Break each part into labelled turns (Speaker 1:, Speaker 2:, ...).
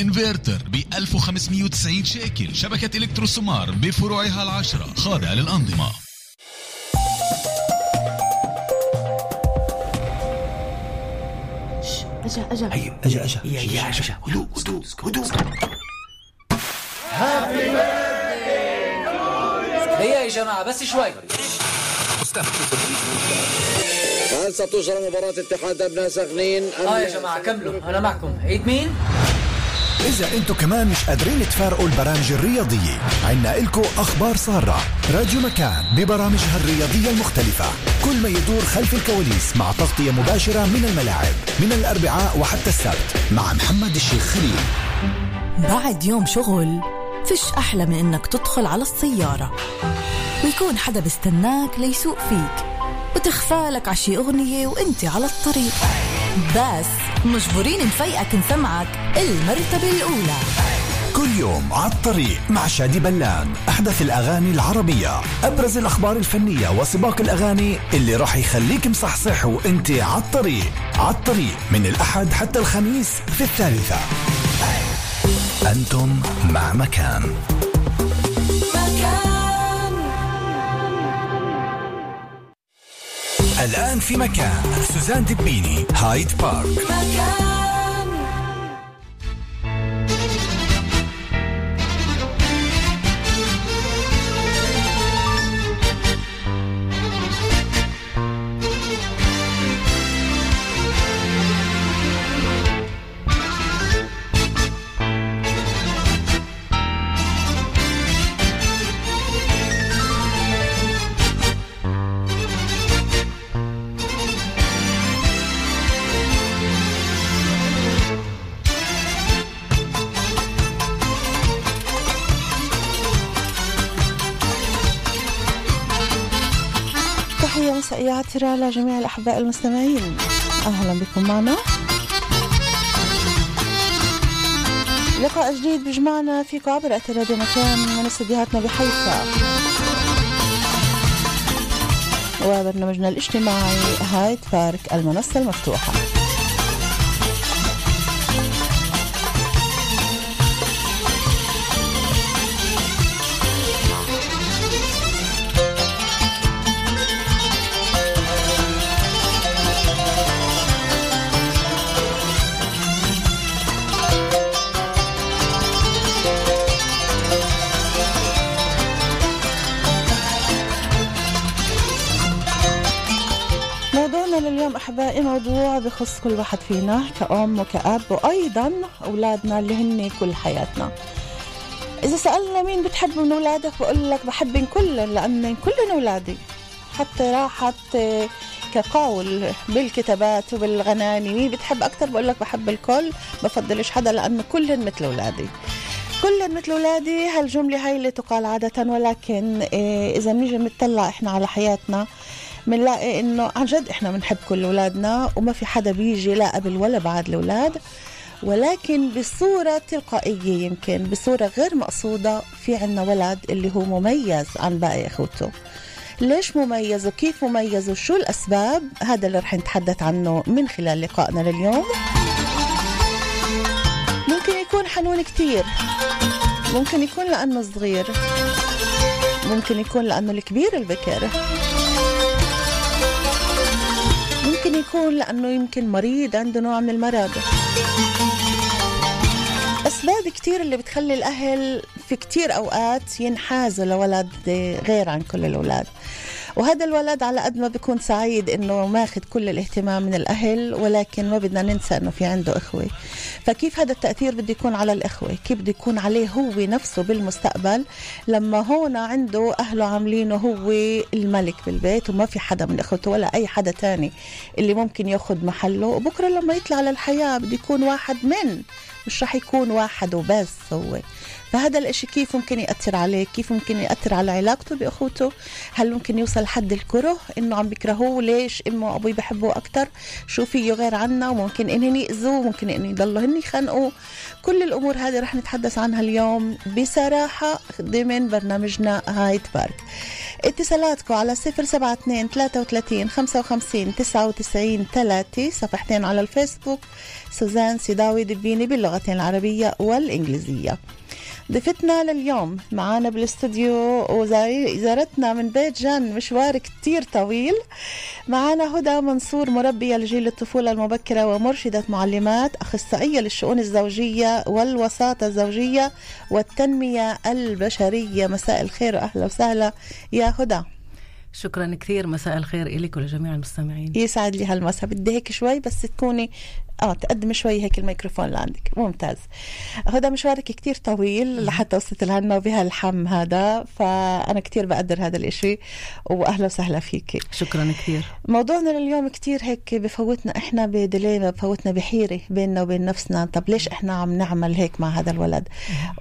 Speaker 1: إنفرتر ب 1590 شيكل. شبكة الكتروسمار بفروعها العشرة. خاضعة للأنظمة.
Speaker 2: أجا أجا.
Speaker 3: هي أجا أجا.
Speaker 4: هي هي اجا
Speaker 3: هدوء هدوء هدوء.
Speaker 4: هيا يا جماعة بس شوي.
Speaker 5: هل ستجرى مباراة اتحاد أبناء سخنين؟
Speaker 4: آه يا جماعة كملوا. أنا معكم. عيد مين؟
Speaker 6: إذا أنتم كمان مش قادرين تفارقوا البرامج الرياضية عنا إلكو أخبار سارة راديو مكان ببرامجها الرياضية المختلفة. كل ما يدور خلف الكواليس مع تغطية مباشرة من الملاعب من الأربعاء وحتى السبت مع محمد الشيخ خليل.
Speaker 7: بعد يوم شغل فيش أحلى من إنك تدخل على السيارة. ويكون حدا بيستناك ليسوق فيك وتخفالك عشي أغنية وإنت على الطريق. بس مجبورين نفيقك نسمعك. المرتبة الأولى.
Speaker 6: كل يوم على الطريق مع شادي بلان أحدث الأغاني العربية. أبرز الأخبار الفنية وسباق الأغاني اللي راح يخليك مصحصح وإنت على الطريق. على الطريق. من الأحد حتى الخميس في الثالثة. أنتم مع مكان. الآن في مكان. سوزان دبيني هايد بارك.
Speaker 2: تحية مسائية عطرة لجميع الأحباء المستمعين. أهلا بكم معنا. لقاء جديد بجمعنا فيكم عبر راديو مكان من استديوهاتنا بحيفا. وبرنامجنا الاجتماعي هايد بارك المنصة المفتوحة. بخص كل واحد فينا كأم وكأب وأيضا أولادنا اللي هن كل حياتنا. إذا سألنا مين بتحب من أولادك بقول لك بحبن كلهم لأن كلهم أولادي. حتى راحت كقول بالكتابات وبالغناني مين بتحب أكتر بقول لك بحب الكل بفضلش حدا لأنه كلهم مثل أولادي. كلهم مثل أولادي هالجملة هاي اللي تقال عادة ولكن آه، إذا بنيجي نطلع إحنا على حياتنا بنلاقي إنه عن جد إحنا بنحب كل أولادنا وما في حدا بيجي لا قبل ولا بعد الأولاد ولكن بصورة تلقائية يمكن بصورة غير مقصودة في عنا ولد اللي هو مميز عن باقي أخوته. ليش مميز وكيف مميز وشو الأسباب؟ هذا اللي رح نتحدث عنه من خلال لقائنا لليوم. ممكن يكون حنون كتير ممكن يكون لأنه صغير ممكن يكون لأنه الكبير البكر. ممكن يكون لأنه يمكن مريض عنده نوع من المرض. أسباب كتير اللي بتخلي الأهل في كتير أوقات ينحازوا لولد غير عن كل الأولاد. وهذا الولد على قد ما بيكون سعيد إنه ماخذ كل الاهتمام من الأهل ولكن ما بدنا ننسى إنه في عنده إخوة. فكيف هذا التأثير بده يكون على الإخوة؟ كيف بده يكون عليه هو نفسه بالمستقبل لما هون عنده أهله عاملينه هو الملك بالبيت وما في حدا من إخوته ولا أي حدا تاني اللي ممكن ياخذ محله. وبكرة لما يطلع للحياة بده يكون واحد من مش رح يكون واحد وبس هو. فهذا الإشي كيف ممكن يأثر عليه؟ كيف ممكن يأثر على علاقته بأخوته؟ هل ممكن يوصل حد الكره؟ إنه عم بيكرهوه؟ ليش امه وابوي بحبوه أكتر؟ شو فيه غير عنا؟ وممكن إنهن يأذوه ممكن ان يضلوا هن يخنقوا كل الأمور هذه رح نتحدث عنها اليوم بصراحة ضمن برنامجنا هايد بارك اتصالاتكم على 072 33 55 99 3 صفحتين على الفيسبوك. سوزان سيداوي دبيني باللغتين العربية والإنجليزية. ضيفتنا لليوم معانا بالاستوديو وزارتنا من بيت جان مشوار كتير طويل. معانا هدى منصور مربية لجيل الطفولة المبكرة ومرشدة معلمات أخصائية للشؤون الزوجية والوساطة الزوجية والتنمية البشرية. مساء الخير وأهلا وسهلا. يا هدى.
Speaker 3: شكرا كثير. مساء الخير لك ولجميع المستمعين.
Speaker 2: يسعد لي هالمساء. بدي هيك شوي بس تكوني آه تقدم شوي هيك الميكروفون لعندك. ممتاز. هذا مشوارك كتير طويل لحتى وصلت لهنا بهالحم هذا فأنا كتير بقدر هذا الإشي واهلا وسهلا فيك.
Speaker 3: شكرا كثير
Speaker 2: موضوعنا لليوم كتير هيك بفوتنا إحنا بديليما بفوتنا بحيرة بيننا وبين نفسنا. طب ليش إحنا عم نعمل هيك مع هذا الولد؟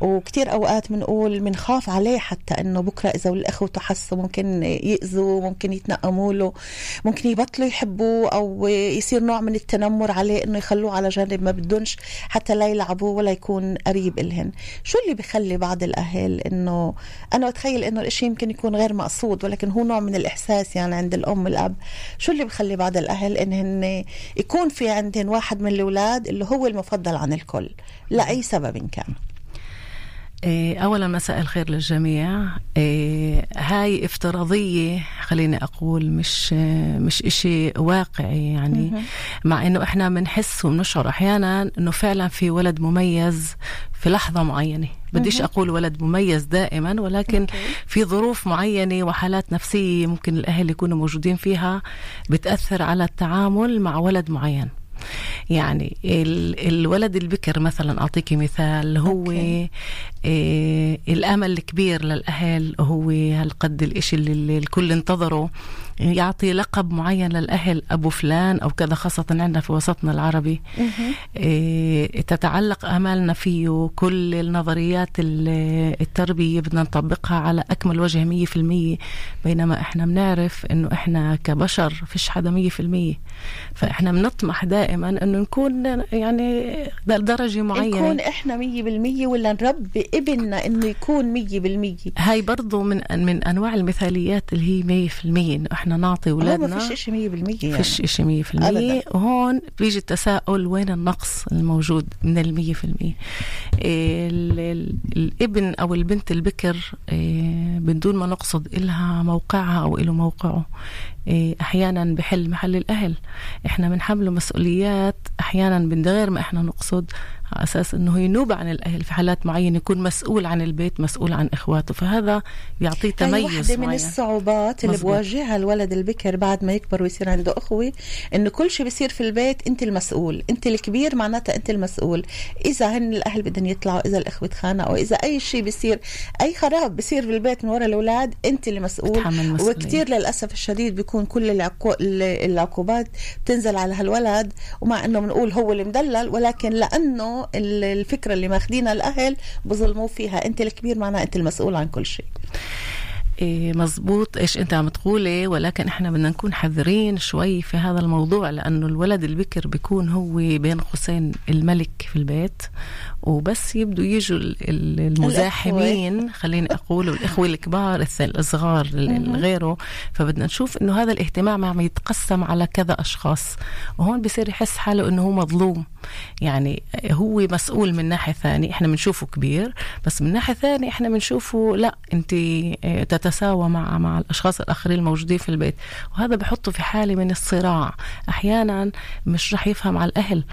Speaker 2: وكتير أوقات بنقول بنخاف عليه حتى إنه بكرة إذا الاخوه حسوا ممكن ياذوا ممكن يتنقموا له ممكن يبطلوا يحبوه أو يصير نوع من التنمر عليه إنه يخلوه على جانب ما بدونش حتى لا يلعبوا ولا يكون قريب إلهن. شو اللي بخلي بعض الأهل إنه أنا بتخيل إنه الإشي يمكن يكون غير مقصود ولكن هو نوع من الإحساس يعني عند الأم والأب. شو اللي بخلي بعض الأهل إنهن يكون في عندهن واحد من الأولاد اللي هو المفضل عن الكل؟ لأي سبب كان.
Speaker 3: أولا مساء الخير للجميع. إيه، هاي افتراضية خليني أقول مش مش إشي واقعي يعني. مع إنه إحنا بنحس وبنشعر أحيانا إنه فعلا في ولد مميز في لحظة معينة. بديش أقول ولد مميز دائما ولكن في ظروف معينة وحالات نفسية ممكن الأهل يكونوا موجودين فيها بتأثر على التعامل مع ولد معين. يعني الولد البكر مثلا اعطيكي مثال هو إيه الأمل الكبير للأهل هو هالقد الإشي اللي الكل انتظره. يعطي لقب معين للأهل أبو فلان أو كذا خاصة عندنا في وسطنا العربي. إيه تتعلق أمالنا فيه كل النظريات التربية بدنا نطبقها على أكمل وجه 100% بينما إحنا بنعرف إنه إحنا كبشر فيش حدا 100% فإحنا بنطمح دائما إنه نكون يعني درجة معينة.
Speaker 2: نكون إحنا 100% ولا نربي ابننا إنه يكون 100%
Speaker 3: هاي برضو من من أنواع المثاليات اللي هي 100% إنه إحنا نعطي اولادنا
Speaker 2: ما فيش شيء 100% يعني.
Speaker 3: فيش شيء 100% أبداً. وهون بيجي التساؤل وين النقص الموجود من ال 100% الابن أو البنت البكر إيه، بدون ما نقصد إلها موقعها أو له موقعه إيه، أحيانا بحل محل الأهل إحنا بنحمله مسؤوليات أحيانا من غير ما إحنا نقصد على أساس إنه ينوب عن الأهل في حالات معينة يكون مسؤول عن البيت مسؤول عن إخواته. فهذا بيعطيه تميز
Speaker 2: واحدة من الصعوبات اللي مزبوط. بواجهها الولد البكر بعد ما يكبر ويصير عنده أخوة إنه كل شيء بيصير في البيت أنت المسؤول. أنت الكبير معناتها أنت المسؤول. إذا هن الأهل بدهم يطلعوا إذا الأخوة تخانقوا إذا أي شيء بيصير أي خراب بيصير بالبيت من وراء الأولاد أنت اللي مسؤول وكثير للأسف الشديد بيكون كل العقو... العقوبات بتنزل على هالولد ومع إنه بنقول هو اللي مدلل ولكن الفكرة اللي ماخذينها الأهل بظلموا فيها. أنت الكبير معناها أنت المسؤول عن كل شيء.
Speaker 3: إيه مزبوط إيش أنت عم تقولي؟ ولكن إحنا بدنا نكون حذرين شوي في هذا الموضوع لأنه الولد البكر بيكون هو بين قوسين الملك في البيت وبس يبدوا يجوا المزاحمين خليني أقول والأخوة الكبار الصغار غيره. فبدنا نشوف إنه هذا الاهتمام عم يتقسم على كذا أشخاص. وهون بصير يحس حاله إنه هو مظلوم. يعني هو مسؤول من ناحية ثانية إحنا بنشوفه كبير. بس من ناحية ثانية إحنا بنشوفه لا أنت تتساوى مع مع الأشخاص الآخرين الموجودين في البيت. وهذا بحطه في حالة من الصراع. أحيانا مش رح يفهم على الأهل.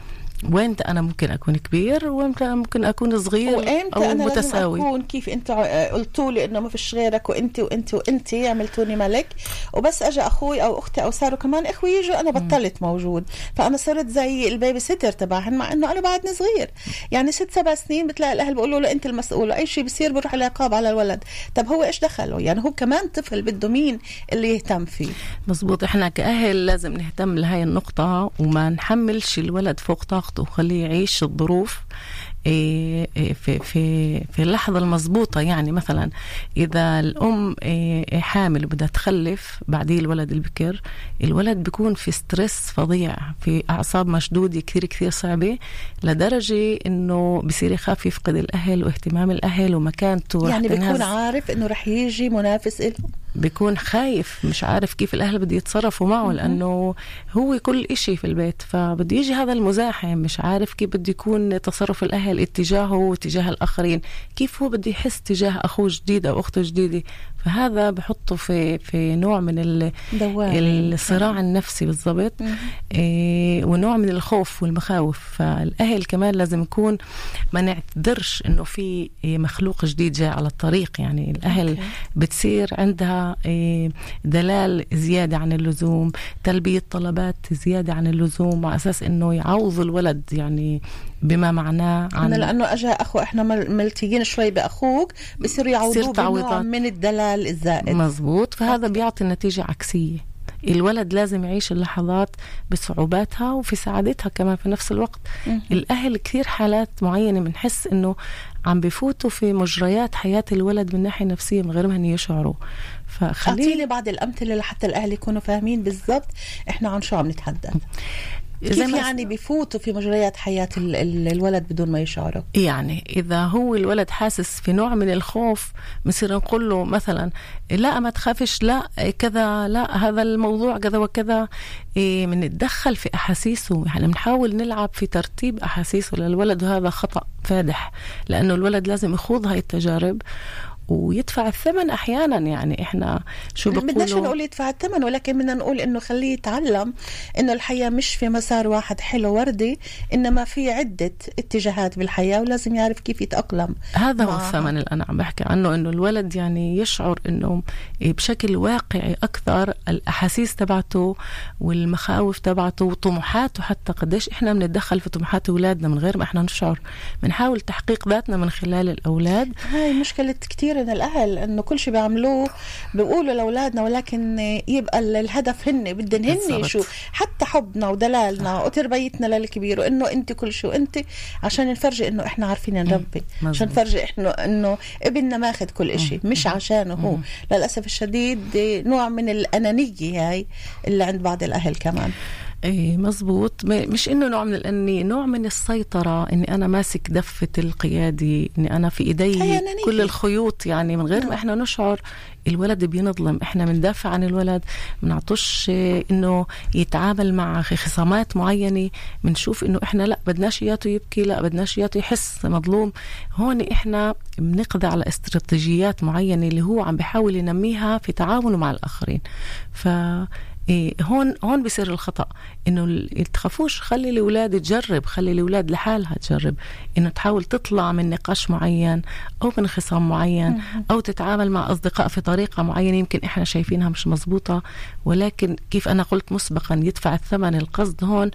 Speaker 3: وين أنا ممكن أكون كبير وامتى ممكن أكون صغير
Speaker 2: وامتى أو أنا متساوي. لازم أكون كيف أنت قلتوا لي إنه ما فيش غيرك وأنت وأنت وأنت عملتوني ملك. وبس اجى أخوي أو أختي أو صاروا كمان إخوي يجوا أنا بطلت موجود. فأنا صرت زي ال babysitter تبعهن مع إنه أنا بعدني صغير. يعني ست سبع سنين بتلاقي الأهل بيقولوا له أنت المسؤول أي شيء بصير بروح العقاب على الولد. طب هو إيش دخله؟ يعني هو كمان طفل بده مين اللي يهتم فيه؟
Speaker 3: مزبوط. إحنا كأهل لازم نهتم لهي النقطة وما نحملش الولد فوق طاقته. وخليه يعيش الظروف. في في في اللحظة المضبوطة يعني مثلا إذا الأم إيه، حامل وبدها تخلف بعديه الولد البكر الولد بيكون في ستريس فظيع في أعصاب مشدودة كثير كثير صعبة لدرجة إنه بصير يخاف يفقد الأهل واهتمام الأهل ومكانته
Speaker 2: يعني بيكون عارف إنه رح يجي منافس له
Speaker 3: بيكون خايف مش عارف كيف الأهل بده يتصرفوا معه لأنه هو كل إشي في البيت فبده يجي هذا المزاحم مش عارف كيف بده يكون تصرف الأهل اتجاهه واتجاه الآخرين. كيف هو بده يحس تجاه أخوه جديد أو أخته جديدة؟ فهذا بحطه في في نوع من. الصراع النفسي بالضبط إيه ونوع من الخوف والمخاوف فالأهل كمان لازم يكون ما نعتذرش إنه في مخلوق جديد جاي على الطريق يعني الأهل
Speaker 2: أوكي.
Speaker 3: بتصير عندها إيه دلال زيادة عن اللزوم تلبية طلبات زيادة عن اللزوم على أساس إنه يعوضوا الولد يعني بما معناه عن
Speaker 2: لأنه اجى أخو إحنا مل- ملتقين شوي بأخوك يعوضوه
Speaker 3: بصير تعويضات.
Speaker 2: من الدلال الزائد.
Speaker 3: مزبوط فهذا بيعطي نتيجة عكسية. الولد لازم يعيش اللحظات بصعوباتها وفي سعادتها كمان في نفس الوقت. الأهل كثير حالات معينة بنحس إنه عم بفوتوا في مجريات حياة الولد من ناحية نفسية من غير ما هن يشعروا. فخليه
Speaker 2: بعض الأمثلة لحتى الأهل يكونوا فاهمين بالضبط إحنا عن شو عم نتحدث. كيف
Speaker 3: ما
Speaker 2: يعني بفوتوا في مجريات ال- الولد بدون ما يشعروا؟
Speaker 3: يعني إذا هو الولد حاسس في نوع من الخوف بصير نقول له مثلا لا ما تخافش لا كذا لا هذا الموضوع كذا وكذا. إيه بنتدخل في أحاسيسه. يعني بنحاول نلعب في ترتيب أحاسيسه. للولد وهذا خطأ فادح لأنه الولد لازم يخوض هاي التجارب. ويدفع الثمن أحيانا. يعني إحنا شو
Speaker 2: بدناش
Speaker 3: بقولوا؟
Speaker 2: نقول يدفع الثمن ولكن بدنا نقول إنه خليه يتعلم إنه الحياة مش في مسار واحد حلو وردي إنما في عدة اتجاهات بالحياة ولازم يعرف كيف يتأقلم.
Speaker 3: هذا هو. الثمن اللي أنا عم بحكي عنه إنه الولد يعني يشعر إنه بشكل واقعي أكثر الأحاسيس تبعته والمخاوف تبعته وطموحاته حتى قديش. إحنا بنتدخل في طموحات أولادنا من غير ما إحنا نشعر. بنحاول تحقيق ذاتنا من خلال الأولاد.
Speaker 2: هاي مشكلة كتير من الأهل إنه كل شيء بيعملوه بيقولوا لأولادنا ولكن يبقى ال- الهدف هن بدن هن. شو؟ حتى حبنا ودلالنا وتربيتنا للكبير وإنه أنت كل شيء وأنت عشان نفرجي إنه إحنا عارفين نربي عشان. نفرجي إحنا إنه ابننا ماخذ كل إشي مش عشانه هو. للأسف الشديد نوع من الأنانية هاي اللي عند بعض الأهل كمان.
Speaker 3: إيه مزبوط. مش إنه نوع من الاني نوع من السيطرة إني أنا ماسك دفة القيادي إني أنا في إيدي
Speaker 2: أنانية.
Speaker 3: كل الخيوط يعني من غير ما إحنا نشعر الولد بينظلم. إحنا بندافع عن الولد بنعطوش إنه يتعامل مع خصامات معينة بنشوف إنه إحنا لا بدناش إياته يبكي لا بدناش إياته يحس مظلوم. هون إحنا بنقضي على استراتيجيات معينة اللي هو عم بيحاول ينميها في تعاونه مع الآخرين. ف إيه هون هون بصير الخطأ. إنه تخافوش خلي الأولاد تجرب خلي الأولاد لحالها تجرب. إنه تحاول تطلع من نقاش معين أو من خصام معين أو تتعامل مع أصدقاء في طريقة معينة يمكن إحنا شايفينها مش مزبوطه ولكن كيف أنا قلت مسبقا يدفع الثمن القصد هون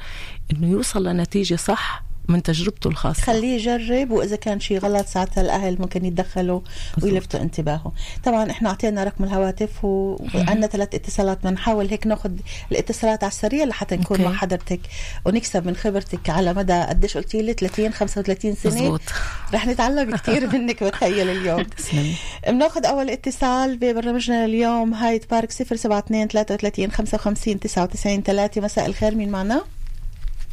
Speaker 3: إنه يوصل لنتيجة صح من تجربته الخاصة.
Speaker 2: خليه يجرب وإذا كان شيء غلط ساعتها الأهل ممكن يتدخلوا ويلفتوا انتباهه طبعا إحنا أعطينا رقم الهواتف وعندنا ثلاث اتصالات بدنا نحاول هيك ناخذ الاتصالات على السريع لحتى نكون
Speaker 3: أوكي.
Speaker 2: مع حضرتك ونكسب من خبرتك على مدى قديش قلتي لي 30 35 سنة.
Speaker 3: مزبوط
Speaker 2: رح نتعلم كثير منك بتخيل اليوم. بناخذ أول اتصال ببرنامجنا اليوم هايد بارك 072 33 55 99 3 مساء الخير مين معنا؟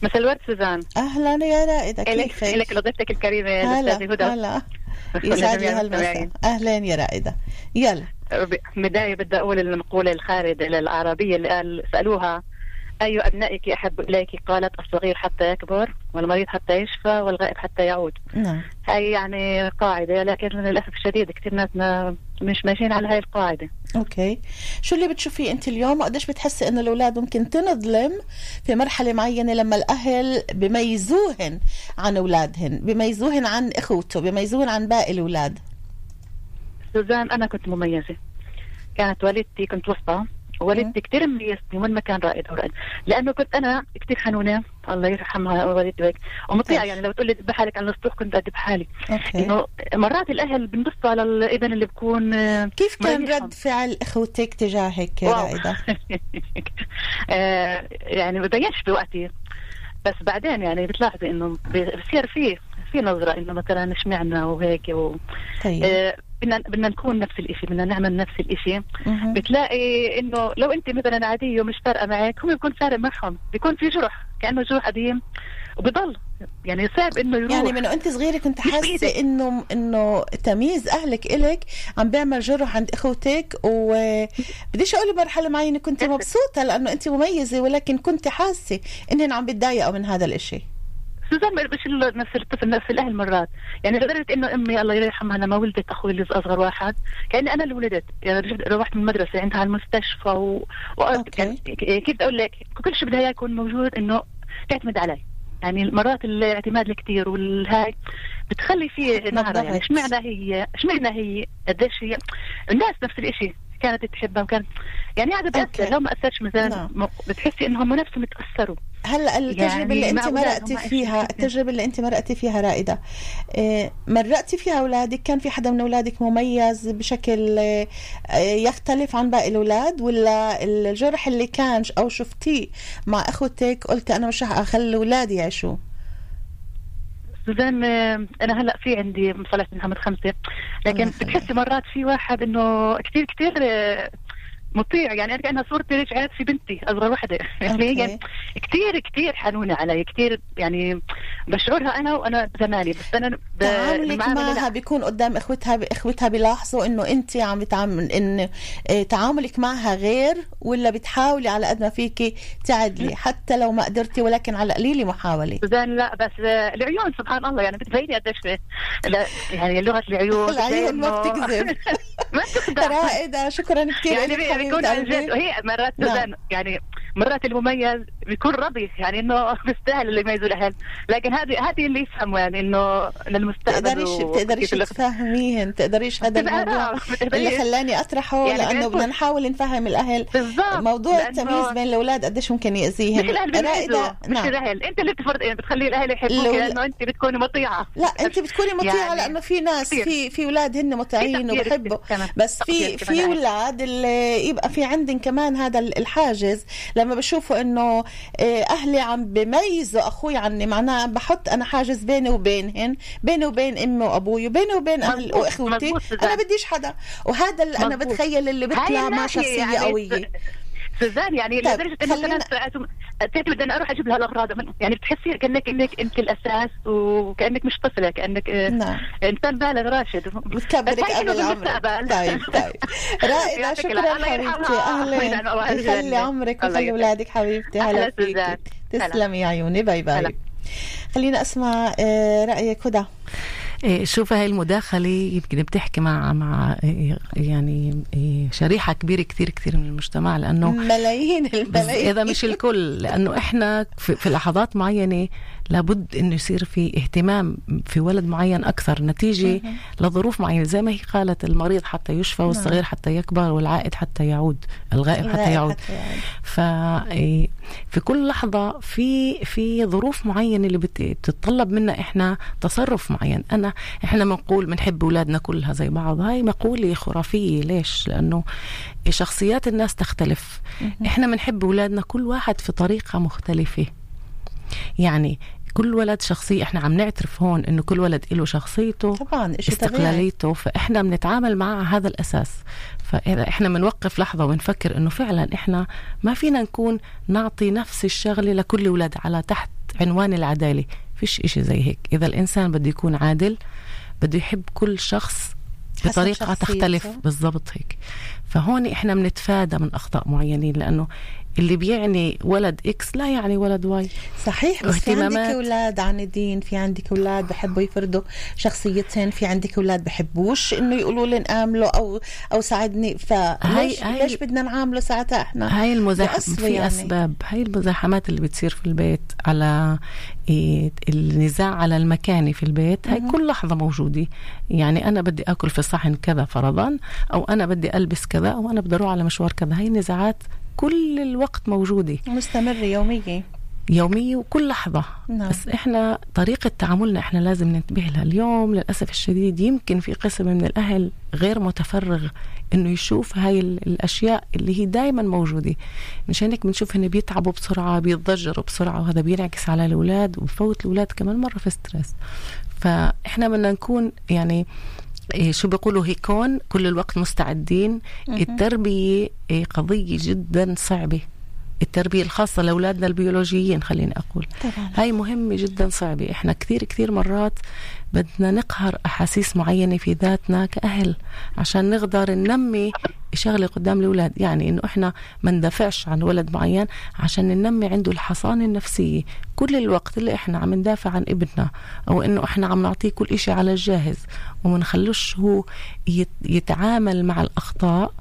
Speaker 8: مساء الورد سوزان.
Speaker 2: أهلا يا رائده كيفك؟
Speaker 8: إلك لضيفتك الكريمة
Speaker 2: هلا
Speaker 8: الأستاذة هدى.
Speaker 2: هلا. يسعد لي هالمساء. اهلين يا رائدة. يلا.
Speaker 8: ب- بداية بدي أقول المقولة الخالدة العربية اللي قال سألوها أي أبنائك أحب إليك قالت الصغير حتى يكبر والمريض حتى يشفى والغائب حتى يعود.
Speaker 2: نعم.
Speaker 8: هاي يعني قاعدة لكن للأسف الشديد كثير ناسنا مش ماشيين على هاي القاعدة.
Speaker 2: okay. شو اللي بتشوفيه أنت اليوم؟ وقديش بتحسي إنه الأولاد ممكن تنظلم في مرحلة معينة لما الأهل بميزوهن عن أولادهن بميزوهن عن إخوته بميزوهن عن باقي الأولاد؟
Speaker 8: سوزان أنا كنت مميزة. كانت والدتي كنت وسطى. والدتي كثير مميزتني وين ما كان رائد ورائد لأنه كنت أنا كثير حنونة الله يرحمها والدتي وهيك.
Speaker 2: ومطيعة.
Speaker 8: يعني لو تقول لي دب حالك على السطوح كنت ادب حالي. إنه مرات الأهل بنبصوا على الابن اللي بكون آه،
Speaker 2: كيف كان. رد فعل إخوتك تجاهك. رائدة؟
Speaker 8: آه، يعني ما بينش بوقتي. بس بعدين يعني بتلاحظي إنه بصير في في نظرة إنه مثلا اشمعنا وهيك و...
Speaker 2: طيب.
Speaker 8: آه، بدنا بدنا نكون نفس الشيء بدنا نعمل نفس
Speaker 2: مهم.
Speaker 8: بتلاقي إنه لو أنت مثلا عادية ومش فارقة معك هم بيكون فارق معهم بيكون في جرح كأنه جرح قديم وبضل يعني صعب إنه يروح
Speaker 2: يعني من وأنت صغيرة كنت
Speaker 8: حاسة.
Speaker 2: إنه إنه تمييز أهلك إلك عم بيعمل جرح عند إخوتك وبديش أقول مرحله معينة كنت مبسوطة لأنه أنت مميزة ولكن كنت حاسة إنهن عم بتضايقوا من هذا الإشي
Speaker 8: سوزان ما ال- نفس الطفل نفس الاهل مرات يعني لدرجة إنه أمي الله يرحمها لما ولدت أخوي اللي أصغر واحد. كأني أنا اللي ولدت. يعني رجعت روحت من المدرسة عندها على المستشفى و... و...
Speaker 2: okay.
Speaker 8: يعني كيف بدي أقول لك كل شيء بدها إياه يكون موجود إنه تعتمد علي. يعني مرات الاعتماد الكثير والهاي بتخلي فيه
Speaker 2: حط
Speaker 8: نهرة. يعني. اشمعنى هي اشمعنى هي؟ قديش هي؟ الناس نفس الشيء كانت تحبها وكانت يعني
Speaker 2: okay.
Speaker 8: بتأثر. لو ما اثرش مثلا
Speaker 2: نعم.
Speaker 8: بتحسي إنهم نفسهم تاثروا
Speaker 2: هلا التجربة
Speaker 8: يعني
Speaker 2: اللي انت مرقتي فيها
Speaker 8: أشوف.
Speaker 2: التجربة اللي أنت مرقتي فيها رائدة إيه، مرقتي فيها أولادك كان في حدا من أولادك مميز بشكل إيه، يختلف عن باقي الأولاد ولا الجرح اللي كان أو شفتيه مع أخوتك قلت أنا مش رح أخلي أولادي يعيشوا
Speaker 8: سوزان أنا هلأ في عندي صلاه من محمد خمسة لكن. بتحسي مرات في واحد إنه كثير كثير مطيع يعني أنا كأنها صورتي رجعت في بنتي أصغر وحدة يعني هي
Speaker 2: أوكي.
Speaker 8: كثير كثير حنونة علي كثير يعني بشعرها أنا وأنا زماني بس أنا
Speaker 2: تعاملك معها. بيكون قدام إخوتها اخوتها بيلاحظوا إنه أنت عم بتعامل إن إيه، تعاملك معها غير ولا بتحاولي على قد ما فيكي تعدلي حتى لو ما قدرتي ولكن على قليله محاولة
Speaker 8: سوزان لا بس آه، العيون سبحان الله يعني بتبيني قديش لا، يعني لغة العيون
Speaker 2: العيون ما بتكذب.
Speaker 8: ما بتخدع
Speaker 2: شكرا كثير
Speaker 8: يعني
Speaker 2: حبيبة
Speaker 8: عن جد
Speaker 2: قلبي.
Speaker 8: وهي مرات
Speaker 2: نعم.
Speaker 8: يعني مرات المميز بيكون رضي يعني إنه بيستاهل اللي يميزوا الأهل. لكن هذه هذه اللي يفهموا يعني إنه للمستقبل
Speaker 2: بتقدريش
Speaker 8: و-
Speaker 2: بتقدريش تفهميهن بتقدريش هذا الموضوع. اللي خلاني أطرحه
Speaker 8: يعني لأنه
Speaker 2: بدنا نحاول نفهم الأهل.
Speaker 8: بالضبط
Speaker 2: موضوع التمييز بين الأولاد قديش ممكن
Speaker 8: مش
Speaker 2: يأذيهم
Speaker 8: الاهل بيميزوا مش
Speaker 2: نعم.
Speaker 8: الأهل. أنت اللي بتفرض يعني بتخلي الأهل يحبوك
Speaker 2: لو-
Speaker 8: لأنه أنت بتكوني مطيعة.
Speaker 2: لا أنت بتكوني مطيعة
Speaker 8: يعني
Speaker 2: لأنه في ناس
Speaker 8: كتير.
Speaker 2: في في أولاد هن مطيعين وبحبوا. بس في في. أولاد اللي يبقى في عندهم كمان هذا الحاجز لما بشوفوا إنه آه، أهلي عم بميزوا أخوي عني معناه بحط أنا حاجز بيني وبينهن بيني وبين أمي وأبوي وبيني وبين
Speaker 8: أهل
Speaker 2: وأخوتي
Speaker 8: أنا.
Speaker 2: بديش حدا وهذا اللي
Speaker 8: أنا.
Speaker 2: بتخيل اللي بيطلع مع شخصية
Speaker 8: يعني
Speaker 2: قوية
Speaker 8: سوزان يعني
Speaker 2: طيب،
Speaker 8: لدرجة إنه
Speaker 2: خلينا-
Speaker 8: تعرفي بدي أنا أروح أجيب لها الأغراض يعني بتحسي كأنك إنك أنت الأساس وكأنك مش طفلة كأنك آه،
Speaker 2: نعم.
Speaker 8: إنسان بالغ راشد.
Speaker 2: بتكبرك قبل
Speaker 8: بالمستقبل.
Speaker 2: طيب طيب.
Speaker 8: يعطيك
Speaker 2: شكرا حبيبتي.
Speaker 8: أهلا.
Speaker 2: يخلي عمرك ويخلي. اولادك حبيبتي. هلا. تسلمي يا عيوني.
Speaker 8: bye.
Speaker 2: bye. خلينا أسمع آه، رايك هدى
Speaker 3: شوف هاي المداخلة يمكن بتحكي مع مع إيه، يعني إيه، شريحة كبيرة كثير كثير من المجتمع لأنه
Speaker 2: ملايين الملايين.
Speaker 3: إذا مش الكل لأنه إحنا في, في لحظات معينة لابد إنه يصير في اهتمام في ولد معين أكثر نتيجة لظروف معينة. زي ما هي قالت المريض حتى يشفى والصغير حتى يكبر والعائد حتى يعود الغائب حتى يعود. ف إيه، في كل لحظة في في ظروف معينة اللي بت- بتتطلب منا إحنا تصرف معين. أنا إحنا بنقول بنحب أولادنا كلها زي بعض. هاي مقولة خرافية. ليش؟ لأنه شخصيات الناس تختلف. إحنا بنحب أولادنا كل واحد في طريقة مختلفة. يعني كل ولد شخصية إحنا عم نعترف هون إنه كل ولد له شخصيته
Speaker 2: طبعا
Speaker 3: استقلاليته فإحنا بنتعامل مع هذا الأساس. فإذا إحنا بنوقف لحظة ونفكر إنه فعلا إحنا ما فينا نكون نعطي نفس الشغلة لكل أولاد على تحت عنوان العدالة. فيش إشي زي هيك. إذا الإنسان بده يكون عادل بده يحب كل شخص
Speaker 2: شخصيته.
Speaker 3: تختلف. بالضبط هيك. فهون إحنا بنتفادى من أخطاء معينين لأنه اللي بيعني ولد X لا يعني ولد Y
Speaker 2: صحيح بس في عندك. أولاد عاندين في عندك أولاد بحبوا يفرضوا شخصيتهم في عندك أولاد بحبوش إنه يقولوا لي نعامله أو أو ساعدني. فليش
Speaker 3: هاي-
Speaker 2: ليش بدنا نعامله ساعتها إحنا؟
Speaker 3: هاي المزاحم
Speaker 2: بأسوأ
Speaker 3: في
Speaker 2: يعني.
Speaker 3: أسباب. هاي المزاحمات اللي بتصير في البيت على إيه النزاع على المكاني في البيت هاي كل لحظة موجودة. يعني أنا بدي آكل في صحن كذا فرضا أو أنا بدي ألبس كذا أو أنا بدي أروح على مشوار كذا. هاي النزاعات كل الوقت موجودة.
Speaker 2: مستمرة يومية.
Speaker 3: يومية وكل لحظة.
Speaker 2: نعم.
Speaker 3: بس إحنا طريقة تعاملنا إحنا لازم ننتبه لها. اليوم للأسف الشديد يمكن في قسم من الأهل غير متفرغ إنه يشوف هاي ال- الأشياء اللي هي دائما موجودة. مشان هيك بنشوف إنه بيتعبوا بسرعة بيتضجروا بسرعة وهذا بينعكس على الأولاد وبفوت الأولاد كمان مرة في ستريس فإحنا بدنا نكون يعني شو بيقولوا هيكون كل الوقت مستعدين. التربية إيه قضية جدا صعبة. التربية الخاصة لأولادنا البيولوجيين خليني أقول.
Speaker 2: طبعا.
Speaker 3: هاي مهمة جدا صعبة. إحنا كثير كثير مرات بدنا نقهر أحاسيس معينة في ذاتنا كأهل عشان نقدر ننمي شغلة قدام الأولاد. يعني إنه إحنا ما ندافعش عن ولد معين عشان ننمي عنده الحصانة النفسية. كل الوقت اللي إحنا عم ندافع عن ابننا أو إنه إحنا عم نعطيه كل إشي على الجاهز وما نخلوش هو يت- يتعامل مع الأخطاء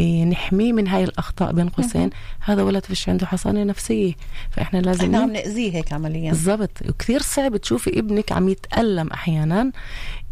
Speaker 3: نحميه من هاي الأخطاء بين قوسين. هذا ولد فيش عنده حصانة نفسية. فإحنا لازم
Speaker 2: إحنا عم نأذيه هيك عمليا.
Speaker 3: بالضبط. وكثير صعب تشوفي ابنك عم يتألم أحيانا. إيه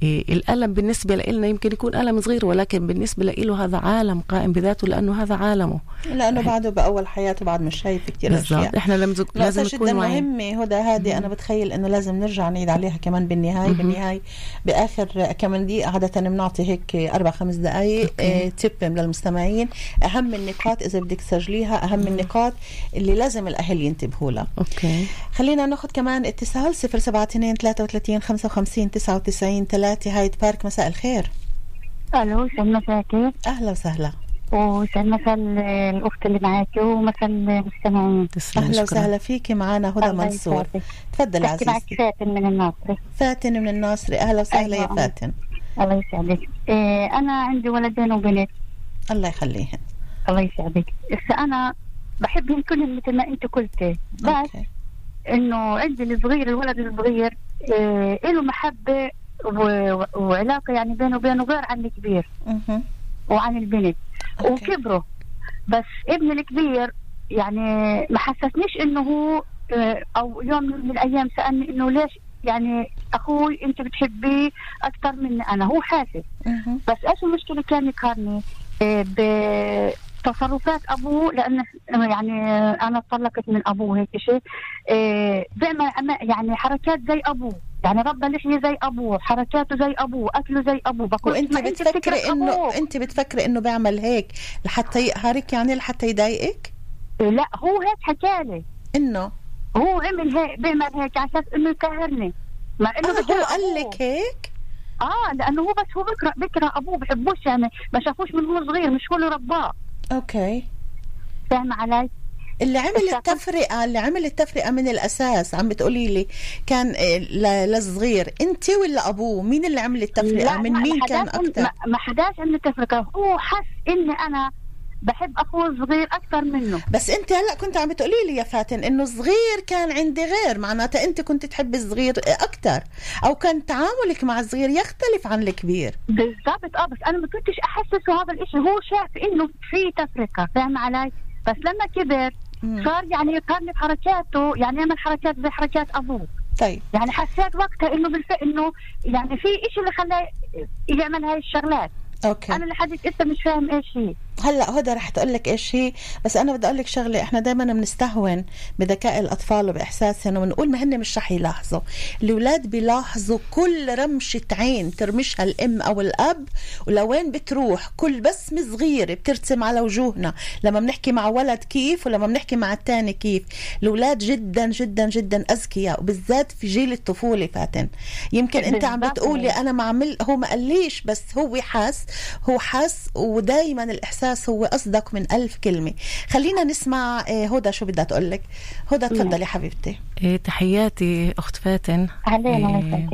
Speaker 3: الألم بالنسبة لنا يمكن يكون ألم صغير ولكن بالنسبة له هذا عالم قائم بذاته لأنه هذا عالمه.
Speaker 2: لأنه بعده بأول حياته بعد مش شايف كثير
Speaker 3: بالضبط. إحنا لازم لازم نكون
Speaker 2: مهمة. هدى هذه أنا بتخيل إنه لازم نرجع نعيد عليها كمان بالنهاية بالنهاية. بآخر كمان دقيقة عادة بنعطي هيك أربع خمس دقايق آه تيب للمستمعين. أهم النقاط إذا بدك تسجليها أهم النقاط اللي لازم الأهل ينتبهوا لها.
Speaker 3: أوكي.
Speaker 2: خلينا ناخذ كمان اتصال 072 33 55 99 3 هايد بارك مساء الخير.
Speaker 9: ألو سعد مساكي؟
Speaker 2: أهلا وسهلا.
Speaker 9: وسعد مساء الأخت اللي معاكي ومساء المستمعين.
Speaker 3: شكرا.
Speaker 2: وسهلا فيكي معنا هدى منصور. تفضلي
Speaker 9: بحكي معك
Speaker 2: عزيزتي.
Speaker 9: فاتن من الناصري.
Speaker 2: فاتن من الناصري. أهلا وسهلا يا
Speaker 9: أيوة.
Speaker 2: فاتن.
Speaker 9: الله يسعدك. إيه أنا عندي ولدين وبنت.
Speaker 2: الله يخليهن.
Speaker 9: الله يسعدك. بس أنا بحبهم كلهم مثل ما أنت قلتي. بس
Speaker 2: okay.
Speaker 9: إنه عندي الصغير الولد الصغير إيه له محبة وعلاقة يعني بينه وبينه غير عن الكبير. وعن البنت.
Speaker 2: okay.
Speaker 9: وكبروا بس ابن الكبير يعني ما حسسنيش إنه هو آه، أو يوم من الأيام سألني إنه ليش يعني أخوي أنت بتحبيه أكثر مني أنا. هو حاسس. بس إيش المشكلة؟ كان يقارني آه، بتصرفات أبوه لأن يعني أنا اتطلقت من أبوه هيك شيء. آه، بيعمل أما- يعني حركات زي أبوه. يعني ربى لحية زي ابوه حركاته زي ابوه أكله زي ابوه بقول
Speaker 2: وأنت
Speaker 9: ما أنت
Speaker 2: بتفكري
Speaker 9: أبوك.
Speaker 2: أنت بتفكري إنه بيعمل هيك لحتى يقهرك يعني لحتى يضايقك؟
Speaker 9: لا هو هيك حكالي
Speaker 2: إنه؟
Speaker 9: هو عمل هيك بيعمل هيك على أساس إنه يقهرني. مع إنه
Speaker 2: آه هو قال
Speaker 9: أبوه.
Speaker 2: لك هيك؟
Speaker 9: آه لأنه هو بس هو بكره بكره أبوه بحبوش يعني ما شافوش من هو صغير مش هو اللي رباه.
Speaker 2: أوكي.
Speaker 9: فاهمه علي؟
Speaker 2: اللي عمل التفرقه اللي عمل التفرقه من الأساس عم بتقولي لي كان آه، للصغير أنت ولا أبوه؟ مين اللي عمل التفرقه من مين كان أكثر
Speaker 9: ما- حداش عمل تفرقة. هو حس إني أنا بحب أخوه الصغير أكثر منه.
Speaker 2: بس أنت هلأ كنت عم بتقولي لي يا فاتن إنه الصغير كان عندي غير. معناتها أنت كنت تحبي الصغير أكثر أو كان تعاملك مع الصغير يختلف عن الكبير.
Speaker 9: بالضبط. آه بس أنا ما كنتش أحسسه هذا الإشي. هو شاف إنه في تفرقة فاهمه علي؟ بس لما كبر. صار يعني يقارن بحركاته يعني يعمل حركات زي حركات أبوه.
Speaker 2: طيب.
Speaker 9: يعني حسيت وقتها إنه بالفعل إنه يعني في إشي اللي خلاه يعمل هاي الشغلات.
Speaker 2: أوكي.
Speaker 9: أنا لحد لسه مش فاهم إيش هي.
Speaker 2: هلأ هدى رح تقول لك إيش هي بس أنا بدي أقول لك شغلة إحنا دائما بنستهون بذكاء الأطفال وبإحساسهم ونقول ما هن مش رح يلاحظوا. الأولاد بيلاحظوا كل رمشة عين ترمشها الأم أو الأب ولوين بتروح؟ كل بسمة صغيرة بترسم على وجوهنا. لما بنحكي مع ولد كيف ولما بنحكي مع الثاني كيف. الأولاد جدا جدا جدا اذكياء وبالذات في جيل الطفولة فاتن. يمكن أنت عم. بتقولي أنا ما عمل هو ما قاليش بس هو حس هو حس ودايما الإحساس هو أصدق من ألف كلمة. خلينا نسمع آه، هدى شو بدها تقول لك؟ هدى تفضلي حبيبتي.
Speaker 3: إيه تحياتي أخت فاتن.
Speaker 9: علينا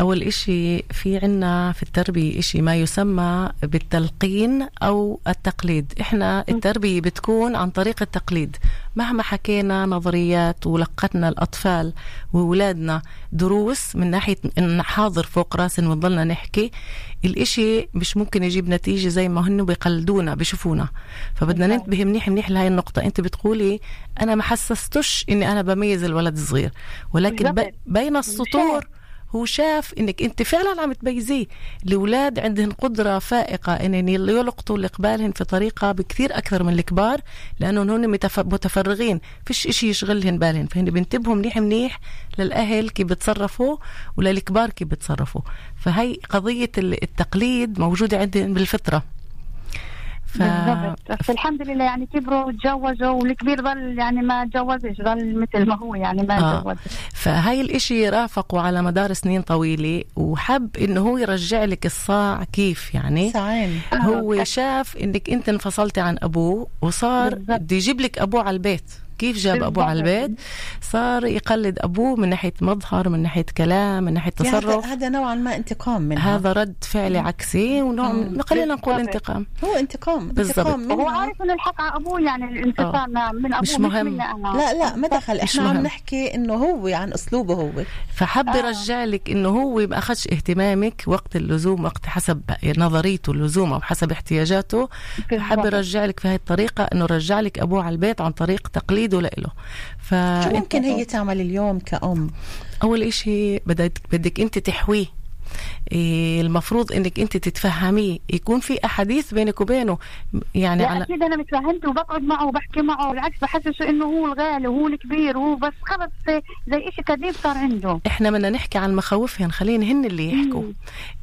Speaker 3: أول إشي في عنا في التربية إشي ما يسمى بالتلقين أو التقليد. إحنا التربية بتكون عن طريق التقليد. مهما حكينا نظريات ولقتنا الأطفال وولادنا دروس من ناحية إن حاضر فوق راسنا ونضلنا نحكي الإشي مش ممكن يجيب نتيجة زي ما هن بيقلدونا بشوفونا فبدنا ننتبه منيح منيح لهي النقطة. أنت بتقولي أنا ما حسستش إني أنا بميز الولد الصغير ولكن. بين السطور هو شاف إنك أنت فعلا عم تميزيه الأولاد عندهم قدرة فائقة إن يلقطوا اقبالهم في طريقة بكثير أكثر من الكبار لأنهم هن متف- متفرغين. فيش إشي يشغلهم بالهم فهن بينتبهوا منيح منيح للأهل كيف بتصرفوا وللكبار كيف بتصرفوا. فهي قضية ال- التقليد موجودة عندهم بالفطرة. ف...
Speaker 9: بالضبط. بس الحمد لله يعني كبروا وتجوزوا والكبير ظل يعني ما تجوزش ظل مثل ما هو يعني ما
Speaker 3: آه.
Speaker 9: تجوز.
Speaker 3: فهاي الإشي رافقه على مدار سنين طويلة وحب إنه هو يرجع لك الصاع كيف يعني.
Speaker 2: ساعين
Speaker 3: هو شاف إنك أنت انفصلتي عن أبوه وصار. بده يجيب لك أبوه على البيت. كيف جاب ابوه على. البيت؟ صار يقلد أبوه من ناحية مظهر من ناحية كلام من ناحية
Speaker 2: يعني هذا
Speaker 3: تصرف.
Speaker 2: هذا نوعا ما انتقام منها.
Speaker 3: هذا رد فعل عكسي ونوع من خلينا نقول. انتقام.
Speaker 2: هو انتقام
Speaker 3: بالضبط.
Speaker 2: انتقام
Speaker 9: هو عارف انه الحق على أبوه يعني الانفصال من أبوه
Speaker 3: مش
Speaker 9: مش,
Speaker 3: مهم.
Speaker 9: أنا
Speaker 2: لا لا ما دخل.
Speaker 3: مش
Speaker 2: إحنا عم
Speaker 3: مهم.
Speaker 2: نحكي إنه هو عن أسلوبه هو.
Speaker 3: فحب يرجع لك إنه هو ما أخذش اهتمامك وقت اللزوم وقت حسب نظريته اللزوم أو حسب احتياجاته. فحب
Speaker 9: بالضبط.
Speaker 3: يرجع لك في هاي الطريقة إنه رجع لك أبوه على البيت عن طريق تقليده له ف
Speaker 2: شو ممكن هي تعمل اليوم كأم؟
Speaker 3: أول إشي بدك بدك أنت تحويه. المفروض إنك أنت تتفهميه يكون في أحاديث بينك وبينه. يعني
Speaker 9: لا
Speaker 3: على
Speaker 9: أكيد أنا متفهمته وبقعد معه وبحكي معه بالعكس بحسسه إنه هو الغالي وهو الكبير وهو بس خلص زي شيء كذب صار عنده.
Speaker 3: إحنا بدنا نحكي عن مخاوفهم خلينا هن اللي يحكوا.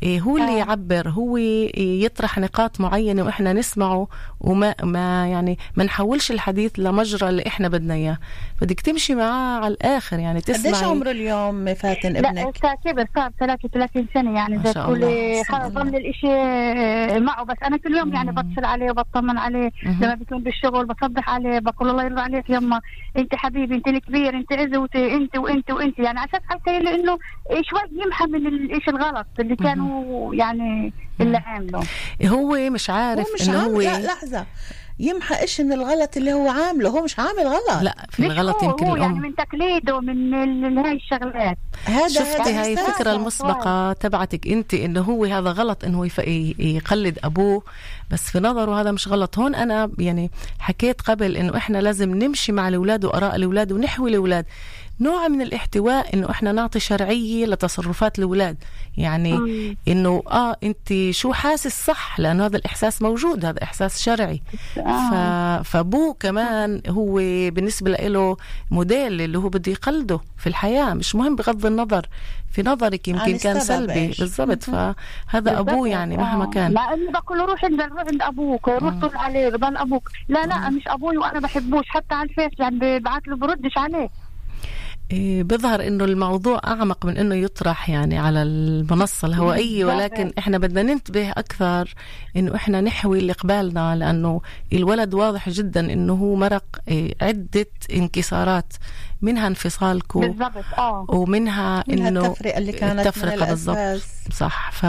Speaker 3: إيه هو اللي
Speaker 9: آه.
Speaker 3: يعبر هو يطرح نقاط معينة وإحنا نسمعه وما ما يعني ما نحولش الحديث لمجرى اللي إحنا بدنا إياه. بدك تمشي معاه على الآخر يعني
Speaker 2: قديش
Speaker 3: تسمعي
Speaker 2: عمره اليوم فاتن
Speaker 9: لا
Speaker 2: ابنك؟
Speaker 9: صار كبر صار 33 سنة يعني
Speaker 3: ما
Speaker 9: زي ضل الإشي آه، معه. بس أنا كل يوم يعني بتصل عليه وبطمن عليه. لما بيكون بالشغل بصبح عليه بقول الله يرضى عليك يما أنت حبيبي أنت الكبير أنت عزوتي أنت وأنت وأنت. يعني على أساس حتى انه شوي يمحى من الشيء الغلط اللي كان هو يعني اللي عامله.
Speaker 3: هو مش عارف
Speaker 2: هو مش
Speaker 3: هو
Speaker 2: لا لحظة. يمحى إيش من الغلط اللي هو عامله؟ هو مش عامل غلط.
Speaker 3: لا في الغلط
Speaker 9: هو؟
Speaker 3: يمكن
Speaker 9: هو يعني
Speaker 3: الأم.
Speaker 9: من تقليده من ال- هاي الشغلات.
Speaker 2: هذا
Speaker 3: شفتي هاي. الفكرة المسبقة تبعتك أنت إنه هو هذا غلط ي- يقلد أبوه. بس في نظره هذا مش غلط. هون أنا يعني حكيت قبل إنه إحنا لازم نمشي مع الأولاد وآراء الأولاد ونحوي الأولاد. نوع من الاحتواء إنه إحنا نعطي شرعية لتصرفات الأولاد. يعني إنه آه أنت شو حاسس صح؟ لأنه هذا الإحساس موجود هذا إحساس شرعي. ف... فأبوه كمان هو بالنسبة له موديل اللي هو بده يقلده في الحياة. مش مهم بغض النظر. في نظرك يمكن كان سلبي. بالضبط. فهذا أبوه يعني مهما
Speaker 9: آه.
Speaker 3: كان.
Speaker 9: مع اني بقول له روح عند روح عند أبوك روح طل عليه ضل أبوك. لا لا مش أبوي وأنا بحبوش. حتى على الفيس يعني ببعث له بردش عليه.
Speaker 3: بظهر إنه الموضوع أعمق من إنه يطرح يعني على المنصة
Speaker 9: الهوائية.
Speaker 3: ولكن إحنا بدنا ننتبه أكثر إنه إحنا نحوي اللي قبالنا لأنه الولد واضح جدا إنه هو مرق إيه، عدة انكسارات منها انفصالكم
Speaker 9: بالضبط آه.
Speaker 3: ومنها
Speaker 2: منها
Speaker 3: إنه
Speaker 2: التفرقة اللي كانت
Speaker 3: التفرقه بالضبط. صح. ف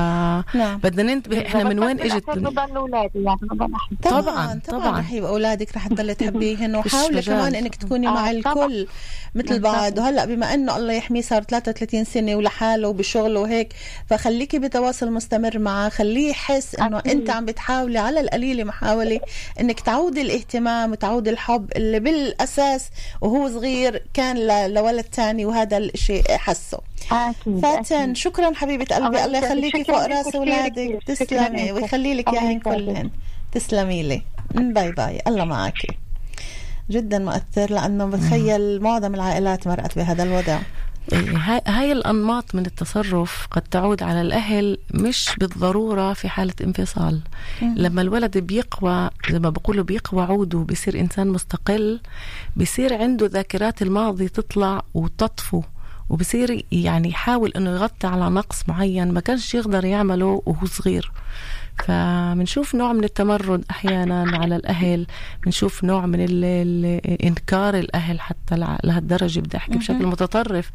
Speaker 2: نعم.
Speaker 3: بدنا ننتبه إحنا من وين إجت
Speaker 9: بضل اولادي يعني بضل
Speaker 2: طبعا
Speaker 3: طبعاً،
Speaker 2: طبعا. رح يبقى أولادك رح تضل تحبيهن. وحاولي. كمان إنك تكوني
Speaker 9: آه،
Speaker 2: مع. الكل مثل بعض. وهلأ بما إنه الله يحميه صار 33 سنة ولحاله وبشغله وهيك فخليكي بتواصل مستمر معه خليه يحس
Speaker 9: إنه.
Speaker 2: أنت عم بتحاولي على القليلة محاولة إنك تعودي الاهتمام وتعودي الحب اللي بالأساس وهو صغير كان ل- لولد تاني وهذا الشيء حسه.
Speaker 9: أكيد
Speaker 2: فاتن
Speaker 9: أكيد.
Speaker 2: شكرا حبيبة قلبي.
Speaker 9: الله.
Speaker 2: يخليكي فوق راس اولادك تسلمي. ويخلي لك
Speaker 9: إياهن.
Speaker 2: كلهن. تسلمي لي. bye bye. الله معك جدا مؤثر لأنه بتخيل معظم العائلات مرقت بهذا الوضع.
Speaker 3: هاي هاي الأنماط من التصرف قد تعود على الأهل مش بالضرورة في حالة انفصال. لما الولد بيقوى زي ما بقولوا بيقوى عوده بيصير إنسان مستقل بيصير عنده ذاكرات الماضي تطلع وتطفو وبصير يعني يحاول إنه يغطي على نقص معين ما كانش يقدر يعمله وهو صغير. فبنشوف نوع من التمرد أحيانا على الأهل بنشوف نوع من ال ال إنكار الأهل حتى لهالدرجة بدي أحكي بشكل متطرف.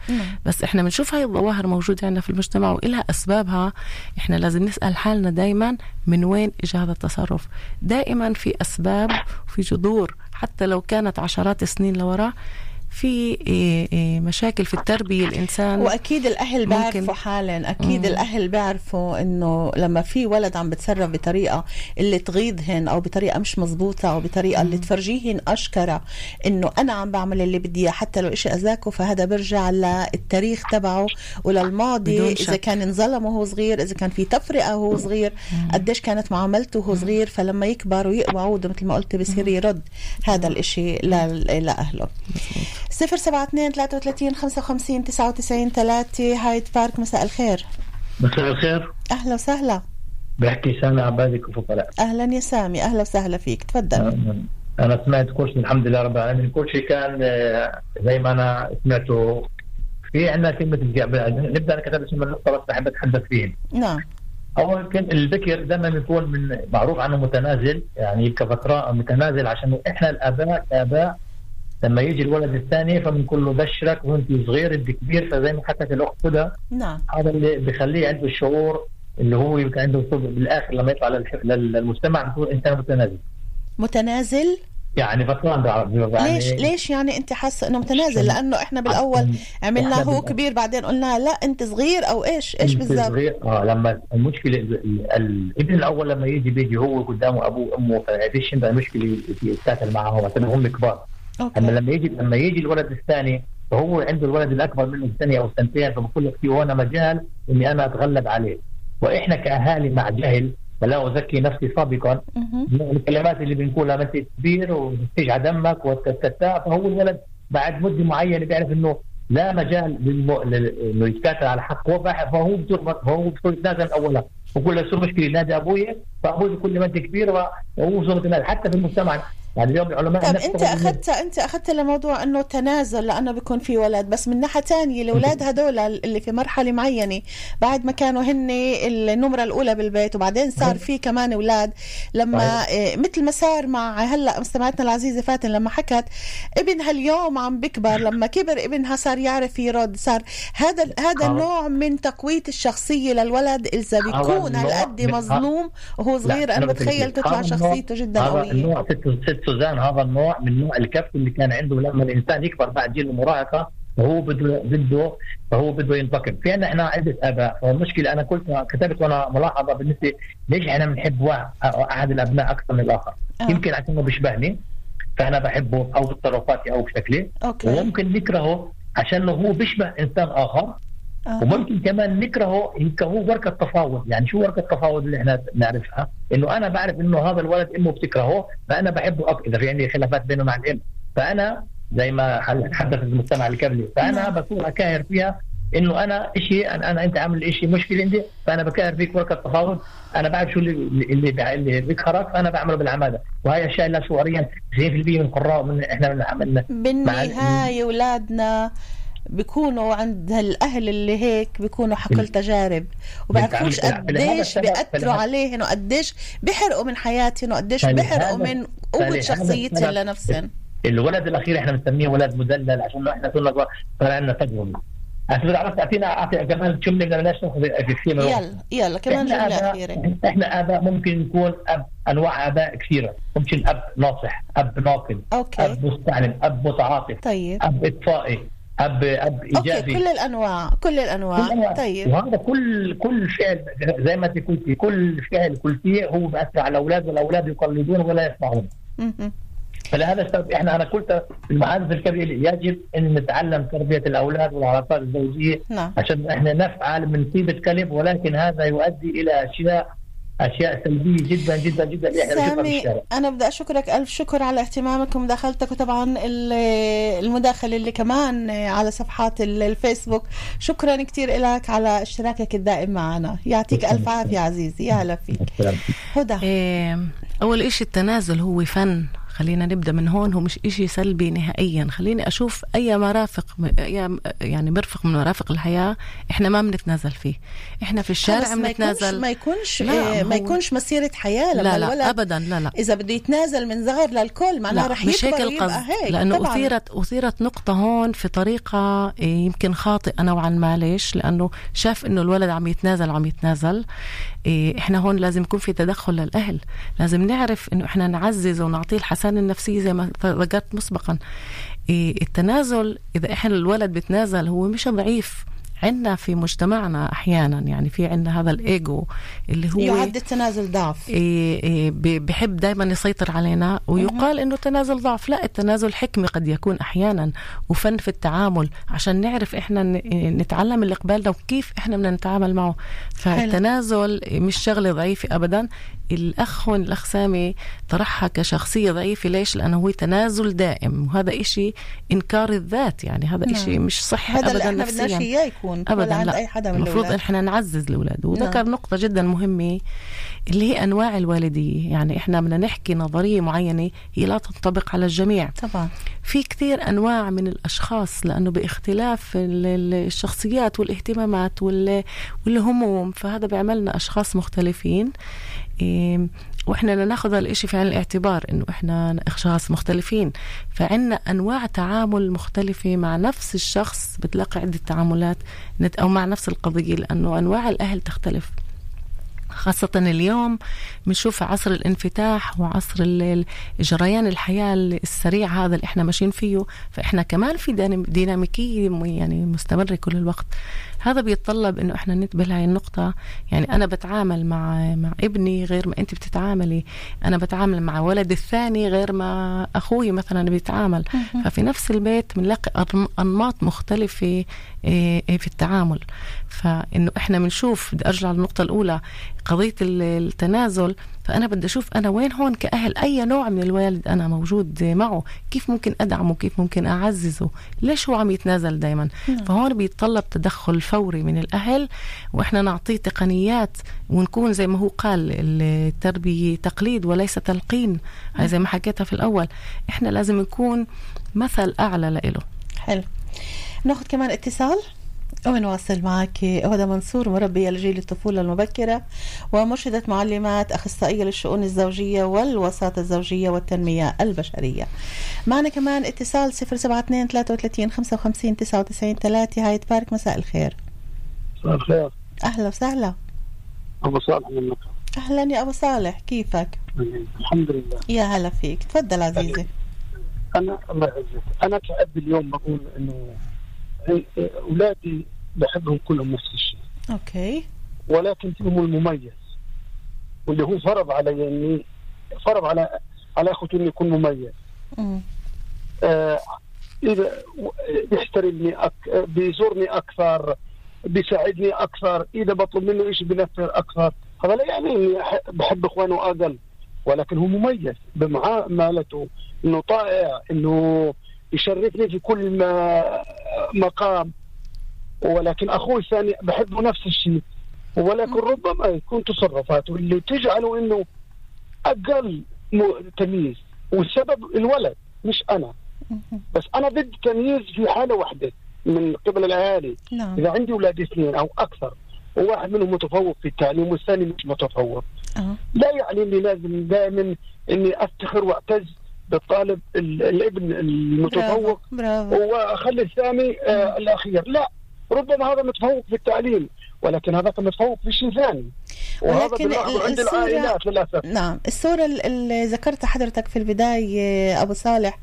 Speaker 3: بس إحنا بنشوف هاي الظواهر موجودة عندنا في المجتمع وإلها أسبابها. إحنا لازم نسأل حالنا دائما من وين اجى هذا التصرف. دائما في أسباب وفي جذور. حتى لو كانت عشرات السنين لورا في إيه، إيه، مشاكل في التربية
Speaker 2: الإنسان وأكيد
Speaker 3: الأهل.
Speaker 2: بيعرفوا حالا أكيد الأهل بيعرفوا إنه لما في ولد عم بتصرف بطريقة اللي تغيظهن أو بطريقة مش مزبوطه أو بطريقة اللي تفرجيهن اشكره إنه أنا عم بعمل اللي بدي إياه. حتى لو إشي اذاكوا فهذا برجع للتاريخ تبعه وللماضي.
Speaker 3: إذا.
Speaker 2: كان انظلم وهو صغير إذا كان في تفرقة وهو صغير قديش كانت معاملته وهو صغير. فلما يكبر ويقوى عودة مثل ما قلت بصير يرد هذا الإشي ل- لأهله. صفر سبعة اثنين ثلاثة وثلاثين خمسة وخمسين تسعة وتسعين ثلاثة هايد بارك مساء الخير.
Speaker 10: مساء الخير.
Speaker 2: أهلا وسهلا.
Speaker 10: بحكي سامي عبادي كفوفلاء
Speaker 2: أهلا يا سامي. أهلا وسهلا فيك. تفضل.
Speaker 10: أنا سمعت كل شيء الحمد لله رب العالمين. كل شيء كان آه، زي ما أنا سمعته. في عندنا كلمة نبدأ أنا كتبت اسم النقطة بس بحب أتحدث فيهم
Speaker 2: نعم.
Speaker 10: أول كان الذكر دائما بيكون من معروف عنه متنازل يعني كفترة متنازل عشان إحنا الآباء الآباء لما يجي الولد الثاني فبنقول له بشرك وانت صغير انت كبير فزي ما حكت الأخت هدى
Speaker 2: نعم.
Speaker 10: هذا اللي بيخليه عنده الشعور اللي هو يبقى عنده صدق. بالآخر لما يطلع للمجتمع بيكون انسان متنازل.
Speaker 2: متنازل؟
Speaker 10: يعني بالعربي يعني
Speaker 2: ليش ليش يعني أنت حاسة إنه متنازل؟ لأنه إحنا
Speaker 10: بالأول
Speaker 2: عملنا هو كبير بعدين قلنا لا أنت صغير أو إيش؟
Speaker 10: إيش
Speaker 2: بالضبط؟
Speaker 10: صغير. آه لما المشكلة ال- ال- الابن الأول لما يجي بيجي هو قدامه أبوه وأمه فقديش بقى المشكلة يتكاتل معهم عشان هم كبار.
Speaker 2: أما
Speaker 10: لما يجي لما يجي الولد الثاني فهو عنده الولد الأكبر منه سنه أو سنتين فبقول لك في هون مجال إني أنا أتغلب عليه وإحنا كأهالي مع جهل فلا أزكي نفسي سابقا. الكلمات اللي بنقولها ما انت كبير وتيجي على دمك فهو الولد بعد مدة معينة بيعرف إنه لا مجال. إنه يتكاتل على حق هو فهو بصير فهو بصير يتنازل اولا بقول له صار مشكله نادي أبوي فابوي بيقول لي ما أنت كبير وهو يتنازل حتى في المجتمع يعني اليوم العلماء
Speaker 2: طب
Speaker 10: أنت
Speaker 2: اخذت أنت أخذت لموضوع إنه تنازل لأنه بيكون في ولد بس من ناحية ثانية الأولاد هدول اللي في مرحلة معينة بعد ما كانوا هن النمرة الأولى بالبيت وبعدين صار في كمان أولاد لما آه مثل ما صار مع هلأ مستمعتنا العزيزة فاتن لما حكت ابنها اليوم عم بكبر لما كبر ابنها صار يعرف يرد صار هذا هذا نوع من تقوية الشخصية للولد
Speaker 10: إذا
Speaker 2: بيكون هالقد مظلوم وهو صغير
Speaker 10: أنا
Speaker 2: بتخيل تطلع شخصيته جدا قوية.
Speaker 10: النوع ست ست سوزان هذا النوع من نوع الكبت اللي كان عنده لما الإنسان يكبر بعد جيل المراهقة فهو بده بده فهو بده ينتقم. في عندنا إحنا عدة آباء فالمشكلة أنا قلت كتبت وأنا ملاحظة بالنسبة ليش إحنا بنحب أحد الأبناء أكثر من الآخر.
Speaker 2: آه.
Speaker 10: يمكن عشان بيشبهني فأنا بحبه أو بتصرفاتي أو بشكلي
Speaker 2: okay.
Speaker 10: وممكن نكرهه عشان هو بيشبه إنسان آخر.
Speaker 2: أها.
Speaker 10: وممكن كمان نكرهه هو ورقة تفاوض. يعني شو ورقة التفاوض اللي إحنا نعرفها؟ إنه أنا بعرف إنه هذا الولد إمه بتكرهه فأنا بحبه أكثر إذا في عندي خلافات بينه مع الإم. فأنا زي ما حدث المجتمع الكبلي فأنا
Speaker 2: نعم.
Speaker 10: بكون أكاهر فيها إنه أنا شيء أنا, أنا أنت عامل شيء مشكله عندي فأنا بكاهر فيك ورقة تفاوض. أنا بعرف شو اللي اللي اللي بيقهرك فأنا بعمله بالعمادة. وهي أشياء لا شعوريا 90% من القراء من إحنا بنعمل
Speaker 2: بالنهاية أولادنا بيكونوا عند هالأهل اللي هيك بيكونوا حقل تجارب وبعرفوش قديش بيأثروا عليهم وقديش بيحرقوا من حياتهم وقديش بيحرقوا من قوة
Speaker 10: فلهذا
Speaker 2: شخصيتهم لنفسهم.
Speaker 10: الولد الأخير إحنا بنسميه ولد مدلل عشان إحنا كنا صار عندنا تجربة. عشان عرفت اعطينا أعطي كمان جمله بدنا بلاش ناخذ في كثير.
Speaker 2: يلا يلا كمان
Speaker 10: آباء-
Speaker 2: أخيرة.
Speaker 10: إحنا آباء ممكن نكون اب أنواع آباء كثيرة. ممكن أب ناصح أب ناقد
Speaker 2: okay.
Speaker 10: أب مستعلم أب متعاطف
Speaker 2: طيب.
Speaker 10: أب إطفائي. اب أب
Speaker 2: okay
Speaker 10: إيجابي.
Speaker 2: كل الأنواع كل
Speaker 10: كل
Speaker 2: الأنواع.
Speaker 10: أنواع.
Speaker 2: طيب.
Speaker 10: وهذا كل كل فعل زي ما انت قلتي كل فعل قلتيه هو بأثر على الاولاد والأولاد يقلدون ولا يسمعون. فلهذا السبب إحنا أنا قلت في المحادثه الكبيرة يجب إن نتعلم تربية الأولاد والعلاقات الزوجية
Speaker 2: نعم.
Speaker 10: عشان إحنا نفعل من طيبة قلب ولكن هذا يؤدي إلى أشياء أشياء سلبية جدا جدا جدا
Speaker 2: سامي أنا بدي أشكرك ألف شكر على اهتمامك ومداخلتك وطبعا ال- المداخلة اللي كمان على صفحات ال- الفيسبوك. شكرا كثير لك على اشتراكك الدائم معنا. يعطيك ألف عافية عزيزي. يا هلا فيك. هدى.
Speaker 3: إيه، أول إشي التنازل هو فن. خلينا نبدأ من هون هو مش إشي سلبي نهائيا. خليني أشوف أي مرافق أي يعني مرفق من مرافق الحياة إحنا ما بنتنازل فيه. إحنا في الشارع
Speaker 2: بس ما يكونش
Speaker 3: بنتنازل.
Speaker 2: ما يكونش
Speaker 3: لا،
Speaker 2: إيه، ما يكونش مسيرة حياة لما
Speaker 3: لا
Speaker 2: الولد
Speaker 3: لا ابدا لا لا.
Speaker 2: إذا بده يتنازل من صغر للكل معناها رح
Speaker 3: مش هيك القصد.
Speaker 2: هيك
Speaker 3: لأنه
Speaker 2: طبعاً.
Speaker 3: اثيرت أثيرت نقطة هون في طريقة إيه، يمكن خاطئة نوعا ما. ليش؟ لأنه شاف إنه الولد عم يتنازل عم يتنازل. إيه، إحنا هون لازم يكون في تدخل للأهل. لازم نعرف إنه إحنا نعزز ونعطيه الحسانه النفسية زي ما ذكرت مسبقا. إيه، التنازل إذا إحنا الولد بتنازل هو مش ضعيف. عندنا في مجتمعنا أحيانا يعني في عندنا هذا الإيجو اللي هو
Speaker 2: يعد التنازل ضعف.
Speaker 3: إيه إيه بحب دائما يسيطر علينا ويقال إنه التنازل ضعف. لا التنازل حكمه قد يكون أحيانا وفن في التعامل عشان نعرف إحنا نتعلم اللي قبالنا وكيف إحنا بدنا نتعامل معه. فالتنازل مش شغلة ضعيفة ابدا. الأخ هون الاخ سامي طرحها كشخصية ضعيفة. ليش؟ لأنه هو تنازل دائم. وهذا إشي إنكار الذات يعني هذا
Speaker 2: نعم.
Speaker 3: إشي مش صحي
Speaker 2: هذا اللي
Speaker 3: ابدا
Speaker 2: إحنا بدناش
Speaker 3: نفسيا.
Speaker 2: إياه يكون. عيون
Speaker 3: ابدا
Speaker 2: عند
Speaker 3: لا.
Speaker 2: أي حدا من
Speaker 3: المفروض. إحنا نعزز الأولاد. وذكر
Speaker 2: نعم.
Speaker 3: نقطة جدا مهمة اللي هي أنواع الوالدية. يعني إحنا بدنا نحكي نظرية معينة هي لا تنطبق على الجميع.
Speaker 2: طبعا.
Speaker 3: في كثير أنواع من الأشخاص لأنه باختلاف ال- ال- الشخصيات والاهتمامات وال- والهموم. فهذا بيعملنا أشخاص مختلفين. إيه، وإحنا ناخذ الإشي في عين الاعتبار إنه إحنا أشخاص مختلفين. فعنا أنواع تعامل مختلفة مع نفس الشخص بتلاقي عدة تعاملات أو مع نفس القضية لأنه أنواع الأهل تختلف. خاصة اليوم بنشوف عصر الانفتاح وعصر جريان الحياة السريع هذا اللي إحنا ماشيين فيه. فإحنا كمان في دينام- ديناميكية يعني مستمرة كل الوقت. هذا بيتطلب إنه إحنا ننتبه لهي النقطة. يعني أنا بتعامل مع مع ابني غير ما أنت بتتعاملي. أنا بتعامل مع ولد الثاني غير ما أخوي مثلا بيتعامل. ففي نفس البيت بنلاقي أنماط مختلفة إيه، إيه، في التعامل. فإنه إحنا بنشوف بدي أرجع للنقطة الأولى. قضية ال- التنازل فأنا بدي أشوف أنا وين هون كأهل. أي نوع من الوالد أنا موجود معه؟ كيف ممكن أدعمه؟ كيف ممكن أعززه؟ ليش هو عم يتنازل دائما فهون بيتطلب تدخل فوري من الأهل وإحنا نعطيه تقنيات ونكون زي ما هو قال التربية تقليد وليس تلقين. هاي زي ما حكيتها في الأول. إحنا لازم نكون مثل أعلى لإله.
Speaker 2: حلو. ناخذ كمان اتصال. ونواصل معك. هدى منصور مربية لجيل الطفولة المبكرة ومرشدة معلمات أخصائية للشؤون الزوجية والوساطة الزوجية والتنمية البشرية. معنا كمان اتصال 072 33 55 99 3 هاي بارك مساء الخير.
Speaker 11: مساء الخير.
Speaker 2: أهلا وسهلا.
Speaker 11: أبو صالح من مكة.
Speaker 2: أهلا يا أبو صالح كيفك؟
Speaker 11: الحمد لله.
Speaker 2: يا هلا فيك تفضل عزيزي.
Speaker 11: أنا الله يعزك. أنا كأب اليوم بقول إنه أولادي بحبهم كلهم نفس الشيء
Speaker 2: أوكي.
Speaker 11: ولكن فيهم المميز واللي هو فرض علي اني فرض على على أخوتي إني أكون مميز.
Speaker 2: مم.
Speaker 11: آه إذا بيحترمني أك... بيزورني أكثر بيساعدني أكثر إذا بطلب منه شيء بنفر أكثر. هذا لا يعني إني بحب إخوانه أقل ولكن هو مميز بمعاملته إنه طائع إنه يشرفني في كل ما مقام. ولكن أخوي الثاني بحبه نفس الشيء. ولكن ربما يكون تصرفاته اللي تجعله إنه أقل تمييز. والسبب الولد مش أنا. بس أنا ضد تمييز في حالة واحدة من قبل الاهالي
Speaker 2: نعم.
Speaker 11: إذا عندي أولاد اثنين أو أكثر وواحد منهم متفوق في التعليم والثاني مش متفوق.
Speaker 2: أه.
Speaker 11: لا يعني إني لازم دائما إني أفتخر وأعتز بالطالب ال- الابن المتفوق واخلي الثاني آه الأخير. لا ربما هذا متفوق في التعليم ولكن هذاك متفوق في شيء ثاني.
Speaker 2: ولكن
Speaker 11: عند
Speaker 2: الصورة-
Speaker 11: العائلات للأسف.
Speaker 2: نعم الصورة ال- اللي ذكرتها حضرتك في البداية أبو صالح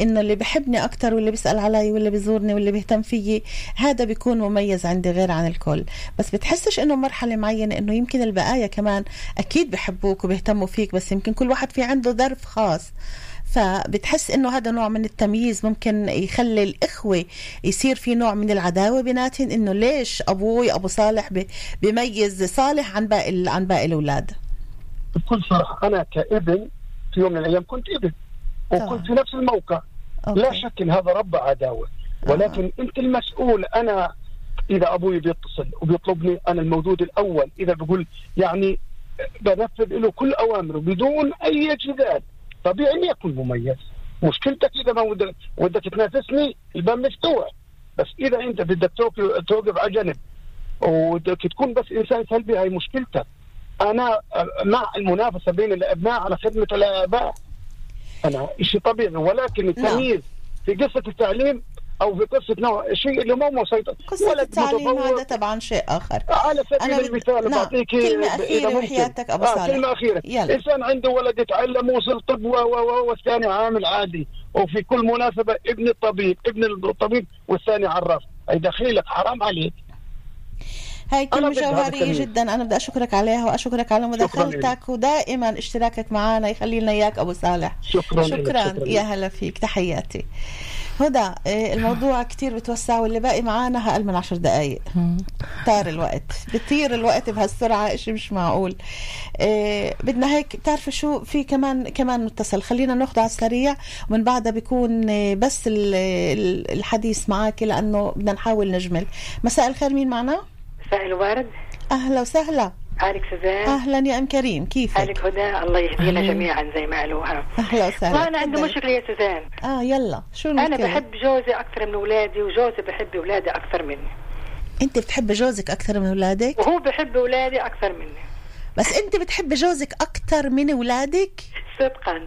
Speaker 2: إنه اللي بحبني أكتر واللي بيسأل علي واللي بيزورني واللي بيهتم فيي هذا بيكون مميز عندي غير عن الكل. بس بتحسش إنه مرحلة معينة إنه يمكن البقايا كمان أكيد بحبوك وبيهتموا فيك بس يمكن كل واحد في عنده ظرف خاص. فبتحس إنه هذا نوع من التمييز ممكن يخلي الإخوة يصير في نوع من العداوة بيناتهم إنه ليش أبوي أبو صالح بيميز صالح عن باقي عن باقي الأولاد؟
Speaker 11: بكل صراحة أنا كابن في يوم من الأيام كنت ابن. وكنت في نفس الموقع
Speaker 2: أوكي.
Speaker 11: لا شك إن هذا رب عداوة ولكن أنت المسؤول. أنا إذا أبوي بيتصل وبيطلبني أنا الموجود الأول. إذا بقول يعني بنفذ له كل أوامره بدون أي جدال. طبيعي إني أكون مميز. مشكلتك إذا ما ودك, ودك تنافسني الباب مفتوح. بس إذا أنت بدك توقف, توقف على جنب ودك تكون بس إنسان سلبي هاي مشكلتك. أنا مع المنافسة بين الأبناء على خدمة الآباء. أنا شيء طبيعي ولكن التمييز في قصة التعليم أو في قصه نوع شيء اللي مو مسيطر
Speaker 2: قصة التعليم هذا طبعا شيء آخر
Speaker 11: على سبيل
Speaker 2: أنا
Speaker 11: المثال
Speaker 2: نعم.
Speaker 11: بعطيك
Speaker 2: أخيرة
Speaker 11: ممكن.
Speaker 2: وحياتك أبو
Speaker 11: آه
Speaker 2: صالح.
Speaker 11: كلمة أخيرة
Speaker 2: يلا.
Speaker 11: إنسان عنده ولد يتعلم وصل طب والثاني عامل عادي وفي كل مناسبة ابن الطبيب ابن الطبيب والثاني عراف أي دخيلك حرام عليك
Speaker 2: هاي كلمة جوهرية. جدا أنا بدي أشكرك عليها وأشكرك على مداخلتك ودائما اشتراكك معنا يخلي لنا إياك أبو صالح
Speaker 11: شكرا
Speaker 2: شكرا
Speaker 11: شكراً
Speaker 2: يا. هلا فيك تحياتي هدى إيه، الموضوع كتير بتوسع واللي باقي معانا أقل من عشر دقايق. طار الوقت بطير الوقت بهالسرعة إشي مش معقول. إيه بدنا هيك بتعرفي شو؟ في كمان كمان متصل. خلينا ناخده على السريع ومن بعدها بيكون بس ال- ال- الحديث معك لأنه بدنا نحاول نجمل. مساء الخير مين معنا؟
Speaker 8: مساء الورد.
Speaker 2: أهلا وسهلا.
Speaker 8: حالك سوزان
Speaker 2: أهلا يا أم كريم كيفك؟
Speaker 8: حالك هدى الله يهدينا. جميعا زي ما قالوها
Speaker 2: أهلا وسهلا
Speaker 8: وأنا عندي. مشكلة يا سوزان
Speaker 2: آه يلا شو المشكلة؟
Speaker 8: أنا بحب جوزي أكثر من أولادي وجوزي بحب اولادي أكثر مني
Speaker 2: أنت بتحبي جوزك أكثر من أولادك؟
Speaker 8: وهو بحب أولادي أكثر مني
Speaker 2: بس أنت بتحبي جوزك أكثر من أولادك؟
Speaker 8: صدقا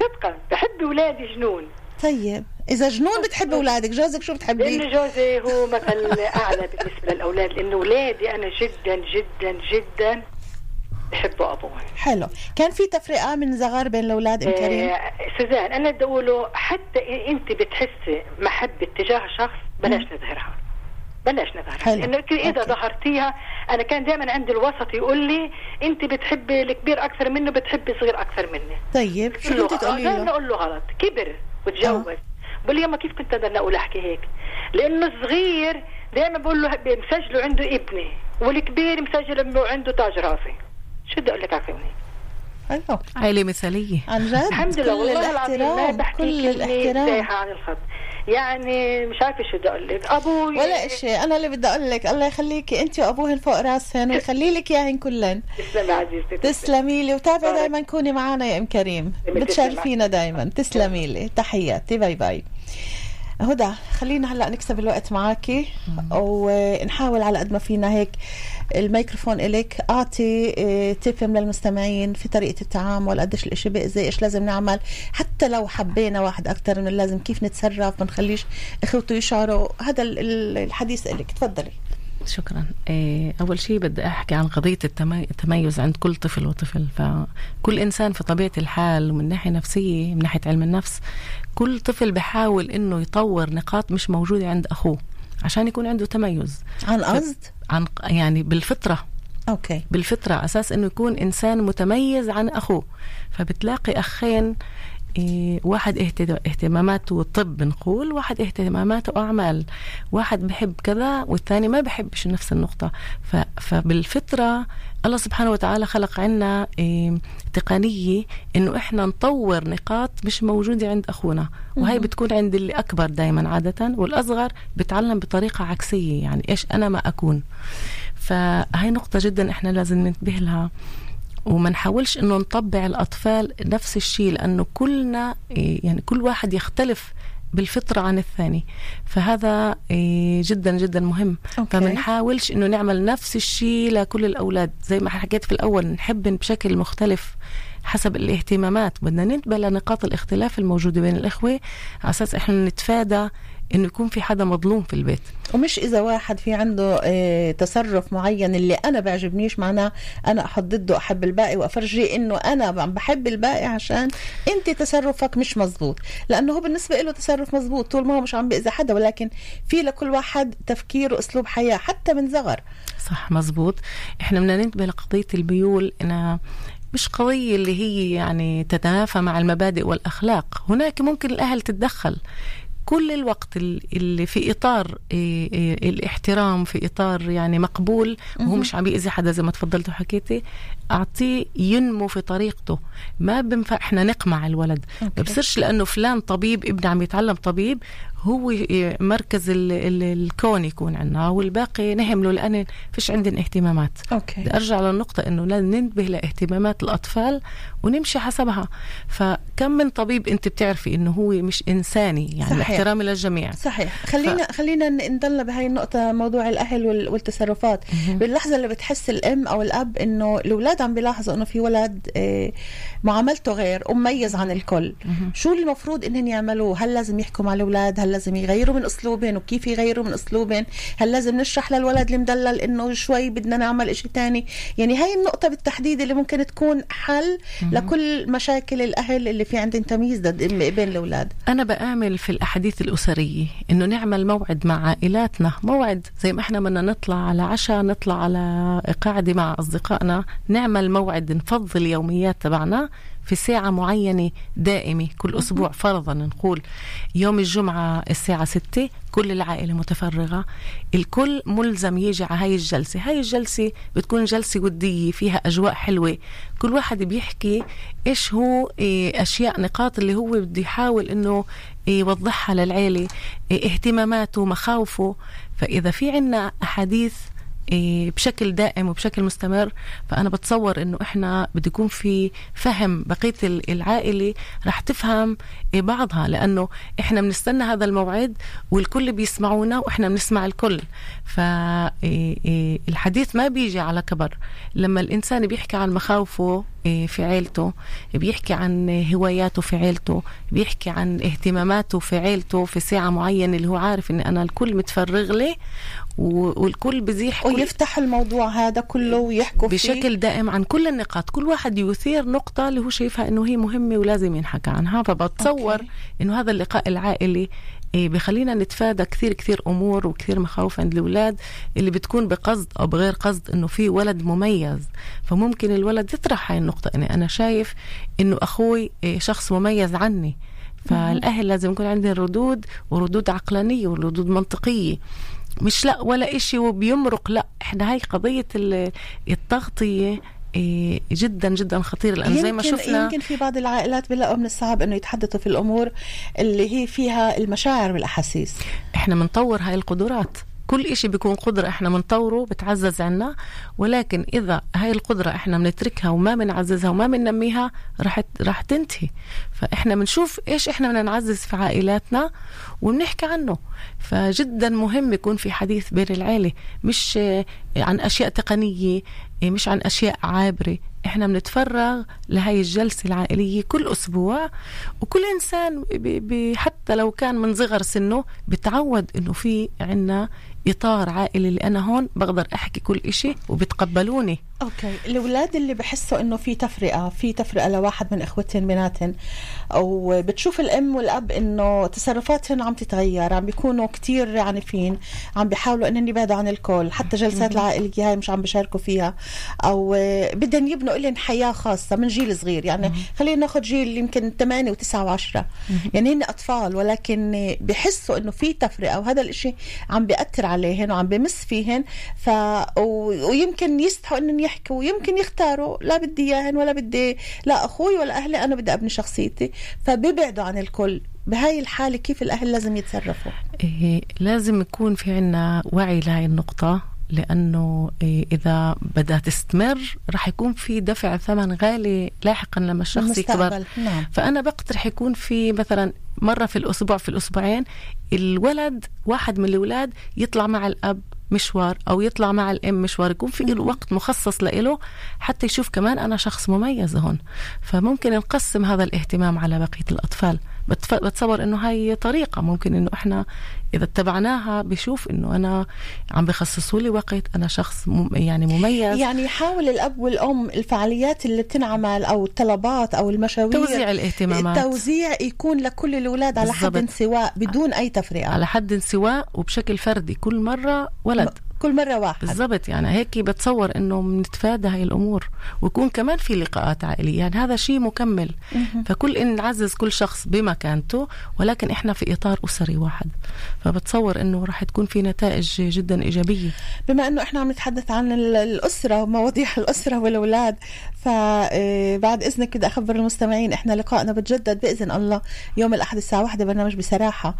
Speaker 8: صدقا بحب أولادي جنون
Speaker 2: طيب إذا جنون بتحب أولادك جوزك شو بتحبي؟
Speaker 8: لأنه جوزي هو مثل أعلى بالنسبة للأولاد لأنه أولادي أنا جدا جدا جدا بحبوا أبوهم
Speaker 2: حلو كان في تفرقة من صغار بين الأولاد أم كريم؟
Speaker 8: آه، سوزان أنا بدي أقوله حتى أنت بتحسي محبة تجاه شخص بلاش نظهرها بلاش نظهرها
Speaker 2: حلو.
Speaker 8: لأنه إذا ظهرتيها أنا كان دائما عندي الوسط يقول لي أنت بتحبي الكبير أكثر منه بتحبي الصغير أكثر مني
Speaker 2: طيب شو كنت تقولي. له؟
Speaker 8: أنا أقول له غلط كبر وتجوز. بقول لي يما كيف كنت أقدر أقول أحكي هيك؟ لأنه الصغير دائما بقول له مسجله عنده ابني والكبير مسجل انه عنده تاج راسي. شو بدي أقول لك عفوني
Speaker 2: حلو.
Speaker 3: عائلة مثالية.
Speaker 2: عن جد؟
Speaker 8: الحمد لله والله العظيم ما بحكي
Speaker 2: كل الاحترام.
Speaker 8: عن الخط. يعني مش عارفة شو بدي أقول لك. أبوي
Speaker 2: ولا إشي. أنا اللي بدي أقول لك الله يخليكي أنت وأبوهن فوق راسهن ويخلي لك إياهن كلن.
Speaker 8: تسلمي عزيزتي
Speaker 2: تسلمي. لي وتابعي دائما كوني معنا يا أم كريم. بتشرفينا دائما تسلمي لي. تحياتي. bye bye. هدى خلينا هلأ نكسب الوقت معاكي. ونحاول على قد ما فينا هيك. الميكروفون إلك أعطي آه، tip للمستمعين في طريقة التعامل قديش الإشي بيأذي إيش لازم نعمل. حتى لو حبينا واحد أكتر من اللازم كيف نتصرف ما نخليش إخوته يشعروا. هذا ال- ال- الحديث إلك تفضلي.
Speaker 3: شكرا. إيه، أول شيء بدي أحكي عن قضية التمي- التميز عند كل طفل وطفل. فكل إنسان في طبيعة الحال ومن ناحية نفسية من ناحية علم النفس كل طفل بحاول إنه يطور نقاط مش موجودة عند أخوه. عشان يكون عنده تميز.
Speaker 2: عن قصد؟
Speaker 3: عن يعني بالفطرة.
Speaker 2: أوكي.
Speaker 3: بالفطرة على أساس إنه يكون إنسان متميز عن أخوه. فبتلاقي أخين إيه، واحد اهت- اهتماماته طب نقول واحد اهتماماته أعمال. واحد بحب كذا والثاني ما بحبش نفس النقطة. فبالفطرة الله سبحانه وتعالى خلق عنا إيه، تقنية إنه إحنا نطور نقاط مش موجودة عند أخونا. وهي. بتكون عند اللي أكبر دايما عادة والأصغر بتعلم بطريقة عكسية يعني إيش أنا ما أكون. فهي نقطة جدا إحنا لازم ننتبه لها. وما نحاولش إنه نطبع الأطفال نفس الشيء لأنه كلنا إيه، يعني كل واحد يختلف بالفطرة عن الثاني. فهذا إيه، جدا جدا مهم.
Speaker 2: أوكي.
Speaker 3: فما نحاولش إنه نعمل نفس الشيء لكل الأولاد. زي ما حكيت في الأول نحب بشكل مختلف حسب الاهتمامات. بدنا ننتبه لنقاط الاختلاف الموجودة بين الإخوة على أساس إحنا نتفادى إنه يكون في حدا مظلوم في البيت.
Speaker 2: ومش إذا واحد في عنده آه تصرف معين اللي أنا بعجبنيش معناه أنا أحط ضده أحب الباقي وافرجيه إنه أنا بحب الباقي عشان أنت تصرفك مش مزبوط لأنه هو بالنسبة له تصرف مزبوط طول ما هو مش عم بيأذي حدا ولكن في لكل واحد تفكير وأسلوب حياة حتى من صغر.
Speaker 3: صح مزبوط إحنا بدنا ننتبه لقضية الميول إنها مش قضية اللي هي يعني تتنافى مع المبادئ والأخلاق. هناك ممكن الأهل تتدخل. كل الوقت ال- اللي في إطار إيه إيه الاحترام في إطار يعني مقبول وهو. مش عم بيأذي حدا زي ما تفضلت وحكيتي أعطيه ينمو في طريقته ما بنفع إحنا نقمع الولد. ما بصيرش لأنه فلان طبيب ابني عم يتعلم طبيب هو مركز ال- ال- الكون يكون عندنا والباقي نهمله لأن فيش عندنا اهتمامات.
Speaker 2: أوكي.
Speaker 3: بدي أرجع للنقطة إنه ننتبه لإهتمامات الأطفال ونمشي حسبها. فكم من طبيب أنت بتعرفي إنه هو مش إنساني يعني
Speaker 2: صحيح.
Speaker 3: احترامي للجميع.
Speaker 2: صحيح. خلينا خلينا ن- نضل بهاي النقطة موضوع الأهل وال- والتصرفات. باللحظة اللي بتحس الأم أو الأب إنه الأولاد عم بيلاحظوا إنه في ولد آه، معاملته غير ومميز عن الكل. شو المفروض إنهم يعملوه؟ هل لازم يحكوا مع الأولاد؟ هل لازم يغيروا من أسلوبهم وكيف يغيروا من أسلوبهم هل لازم نشرح للولد المدلل إنه شوي بدنا نعمل إشي تاني؟ يعني هاي النقطة بالتحديد اللي ممكن تكون حل. لكل مشاكل الأهل اللي في عندهم تمييز ضد- بين الأولاد.
Speaker 3: أنا بآمل في الأحاديث الأسرية إنه نعمل موعد مع عائلاتنا موعد زي ما إحنا بدنا نطلع على عشاء نطلع على قاعدة مع أصدقائنا نعمل موعد نفضي اليوميات تبعنا في ساعة معينة دائمة كل أسبوع فرضا نقول يوم الجمعة الساعة ستة كل العائلة متفرغة الكل ملزم يجي على هاي الجلسة. هاي الجلسة بتكون جلسة ودية فيها أجواء حلوة. كل واحد بيحكي إيش هو إيه أشياء نقاط اللي هو بده يحاول إنه يوضحها للعيلة إيه اهتماماته مخاوفه. فإذا في عنا أحاديث إيه، بشكل دائم وبشكل مستمر. فأنا بتصور إنه إحنا بده يكون في فهم بقية العائلة رح تفهم إيه، بعضها. لأنه إحنا بنستنى هذا الموعد والكل بيسمعونا وإحنا بنسمع الكل. فالحديث ما بيجي على كبر. لما الإنسان بيحكي عن مخاوفه إيه، في عيلته بيحكي عن هواياته في عيلته بيحكي عن اهتماماته في عيلته في ساعة معينة اللي هو عارف إن أنا الكل متفرغ لي والكل بزيح
Speaker 2: ويفتح الموضوع هذا كله ويحكوا
Speaker 3: بشكل
Speaker 2: فيه.
Speaker 3: دائم عن كل النقاط. كل واحد يثير نقطة اللي هو شايفها إنه هي مهمة ولازم ينحكى عنها. فبتصور. إنه هذا اللقاء العائلي إيه بخلينا نتفادى كثير كثير أمور وكثير مخاوف عند الأولاد اللي بتكون بقصد أو بغير قصد إنه في ولد مميز. فممكن الولد يطرح هاي النقطة. اني أنا شايف إنه أخوي إيه شخص مميز عني. فالأهل لازم يكون عندهم ردود وردود عقلانية وردود منطقية. مش لا ولا إشي وبيمرق لا إحنا هاي قضية التغطية إيه، جدا جدا خطير لأنه زي ما شفنا
Speaker 2: يمكن في بعض العائلات بيلاقوا من الصعب إنه يتحدثوا في الأمور اللي هي فيها المشاعر والأحاسيس.
Speaker 3: إحنا بنطور هاي القدرات. كل إشي بيكون قدرة إحنا بنطوره بتعزز عنا ولكن إذا هاي القدرة إحنا بنتركها وما بنعززها وما بننميها رح رح تنتهي. فإحنا بنشوف إيش إحنا بدنا نعزز في عائلاتنا وبنحكي عنه. فجدا مهم يكون في حديث بين العيلة مش عن أشياء تقنية مش عن أشياء عابرة. إحنا بنتفرغ لهي الجلسة العائلية كل أسبوع وكل إنسان حتى لو كان من صغر سنه بتعود إنه في عنا إطار عائلي اللي أنا هون بقدر أحكي كل إشي وبتقبلوني.
Speaker 2: أوكي. الأولاد اللي بحسوا إنه في تفرقة في تفرقة لواحد من إخوتهم بيناتهم أو بتشوف الأم والأب إنه تصرفاتهم عم تتغير عم بيكونوا كتير عنيفين عم بيحاولوا إنهم يبعدوا عن الكل. حتى جلسات العائلية هاي مش عم بيشاركوا فيها. أو بدهم يبنوا لهم حياة خاصة من جيل صغير. يعني خلينا ناخذ جيل يمكن 8 و9 و10 يعني هن أطفال ولكن بحسوا إنه في تفرقة وهذا الإشي عم بيأثر عليهن وعم بمس فيهن. ف ويمكن يستحوا إنهم يحكوا ويمكن يختاروا لا بدي إياهن ولا بدي لا أخوي ولا أهلي أنا بدي أبني شخصيتي فبيبعدوا عن الكل بهاي الحالة كيف الأهل لازم يتصرفوا؟
Speaker 3: إيه لازم يكون في عنا وعي لهي النقطة لأنه إيه إذا بدها تستمر رح يكون في دفع ثمن غالي لاحقا لما الشخص يكبر
Speaker 2: نعم.
Speaker 3: فأنا بقترح يكون في مثلا مرة في الأسبوع في الأسبوعين الولد واحد من الأولاد يطلع مع الأب مشوار أو يطلع مع الأم مشوار يكون في له وقت مخصص له حتى يشوف كمان أنا شخص مميز هون. فممكن نقسم هذا الاهتمام على بقية الأطفال. بتصور إنه هاي طريقة. ممكن إنه إحنا إذا اتبعناها بشوف إنه أنا عم بخصصوا لي وقت أنا شخص يعني مميز.
Speaker 2: يعني يحاول الأب والأم الفعاليات اللي بتنعمل أو الطلبات أو المشاوير
Speaker 3: توزيع الاهتمامات.
Speaker 2: التوزيع يكون لكل الأولاد على حد سواء بدون أي تفرقة.
Speaker 3: على حد سواء وبشكل فردي كل مرة ولد.
Speaker 2: كل مرة واحد.
Speaker 3: بالضبط يعني هيك بتصور إنه بنتفادى هاي الأمور. ويكون كمان في لقاءات عائلية. يعني هذا شيء مكمل. فكل إن نعزز كل شخص بمكانته ولكن إحنا في إطار أسري واحد. فبتصور إنه راح تكون في نتائج جدا إيجابية.
Speaker 2: بما إنه إحنا عم نتحدث عن الأسرة ومواضيع الأسرة والأولاد فبعد إذنك بدي أخبر المستمعين إحنا لقائنا بتجدد بإذن الله يوم الأحد الساعة واحدة برنامج بصراحة.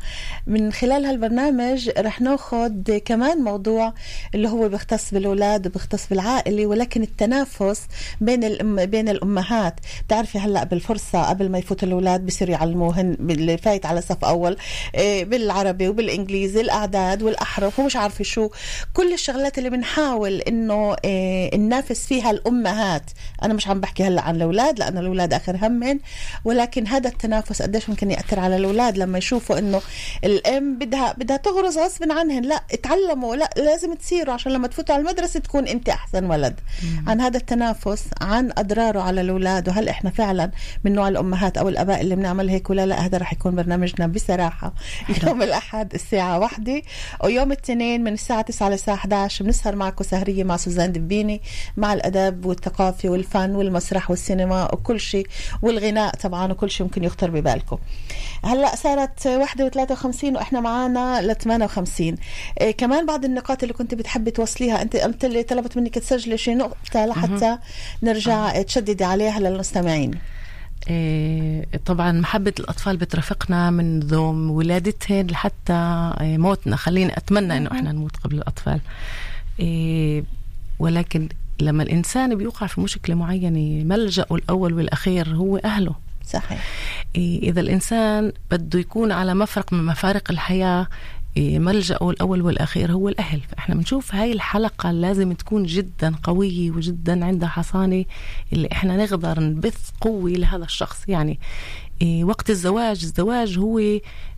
Speaker 2: من خلال هالبرنامج رح ناخذ كمان موضوع اللي هو بيختص بالأولاد وبيختص بالعائلة ولكن التنافس بين الأم بين الأمهات. بتعرفي هلأ بالفرصة قبل ما يفوتوا الأولاد بصيروا يعلموهن اللي فايت على صف أول إيه، بالعربي وبالإنجليزي الأعداد والأحرف ومش عارفة شو. كل الشغلات اللي بنحاول إنه إيه، ننافس فيها الأمهات. أنا مش عم بحكي هلأ عن الأولاد لأنه الأولاد آخر همن ولكن هذا التنافس قديش ممكن يأثر على الأولاد لما يشوفوا إنه الأم بدها بدها تغرز غصب عنهن. لأ اتعلموا. لأ لازم تصيروا عشان لما تفوتوا على المدرسة تكون أنت أحسن ولد. عن هذا التنافس عن أضراره على الأولاد وهل إحنا فعلا من نوع الأمهات أو الآباء اللي بنعمل هيك ولا لا هذا رح يكون برنامجنا بصراحة. يوم الأحد الساعة واحدة ويوم الاثنين من الساعة 9 للساعة 11 بنسهر معكم سهرية مع سوزان دبيني مع الأدب والثقافة والفن والمسرح والسينما وكل شيء والغناء طبعا وكل شيء ممكن يخطر ببالكم. هلأ صارت واحدة و53 وإحنا معانا ل 58 إيه كمان بعض النقاط اللي كنت بتحبي توصليها. أنت قلت لي طلبت منك تسجلي شي نقطة لحتى نرجع تشددي عليها للمستمعين.
Speaker 3: إيه، طبعا محبة الأطفال بترافقنا منذ ولادتهم لحتى إيه، موتنا. خليني أتمنى أنه إحنا نموت قبل الأطفال. إيه، ولكن لما الإنسان بيوقع في مشكلة معينة ملجأه الأول والأخير هو أهله.
Speaker 2: صحيح.
Speaker 3: إذا الإنسان بده يكون على مفرق من مفارق الحياة ملجأه الأول والأخير هو الأهل. فإحنا بنشوف هاي الحلقة لازم تكون جدا قوية وجدا عندها حصانة اللي إحنا نقدر نبث قوة لهذا الشخص. يعني إيه، وقت الزواج الزواج هو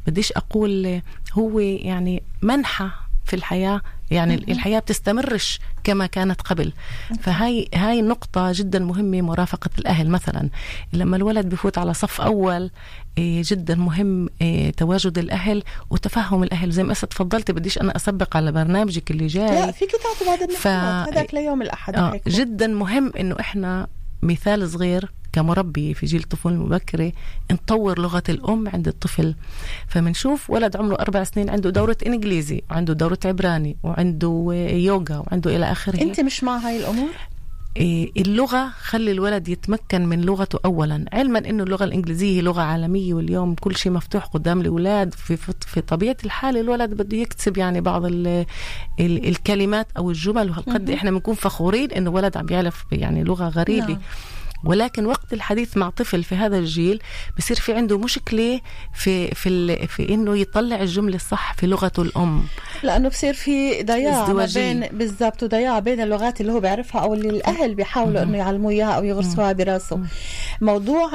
Speaker 3: بديش أقول هو يعني منحة في الحياة يعني الحياة بتستمرش كما كانت قبل. فهاي هاي نقطة جدا مهمة مرافقة الأهل مثلا. لما الولد بفوت على صف أول إيه، جدا مهم إيه، تواجد الأهل وتفهم الأهل. زي ما أسا تفضلت بديش أنا أسبق على برنامجك اللي جاي.
Speaker 2: لا فيك تعطي بعض النقاط.
Speaker 3: ف...
Speaker 2: هذاك ليوم الأحد
Speaker 3: آه جدا مهم إنه إحنا مثال صغير كمربي في جيل الطفولة المبكرة نطور لغة الأم عند الطفل فمنشوف ولد عمره أربع سنين عنده دورة إنجليزي وعنده دورة عبراني وعنده يوغا وعنده إلى آخره
Speaker 2: أنت مش مع هاي الأمور؟
Speaker 3: إيه، اللغة خلي الولد يتمكن من لغته أولا. علما أنه اللغة الإنجليزية هي لغة عالمية واليوم كل شيء مفتوح قدام الأولاد. في, في طبيعة الحال الولد بده يكتسب يعني بعض ال ال الكلمات أو الجمل. وهالقد إحنا بنكون فخورين أنه ولد عم يعرف يعني لغة غريبة. نعم. ولكن وقت الحديث مع طفل في هذا الجيل بصير في عنده مشكلة في في في إنه يطلع الجملة الصح في لغته الأم.
Speaker 2: لأنه بصير في ضياع بين بالضبط وضياع بين اللغات اللي هو بيعرفها أو اللي الأهل بيحاولوا إنه يعلموه إياها أو يغرسوها براسه. موضوع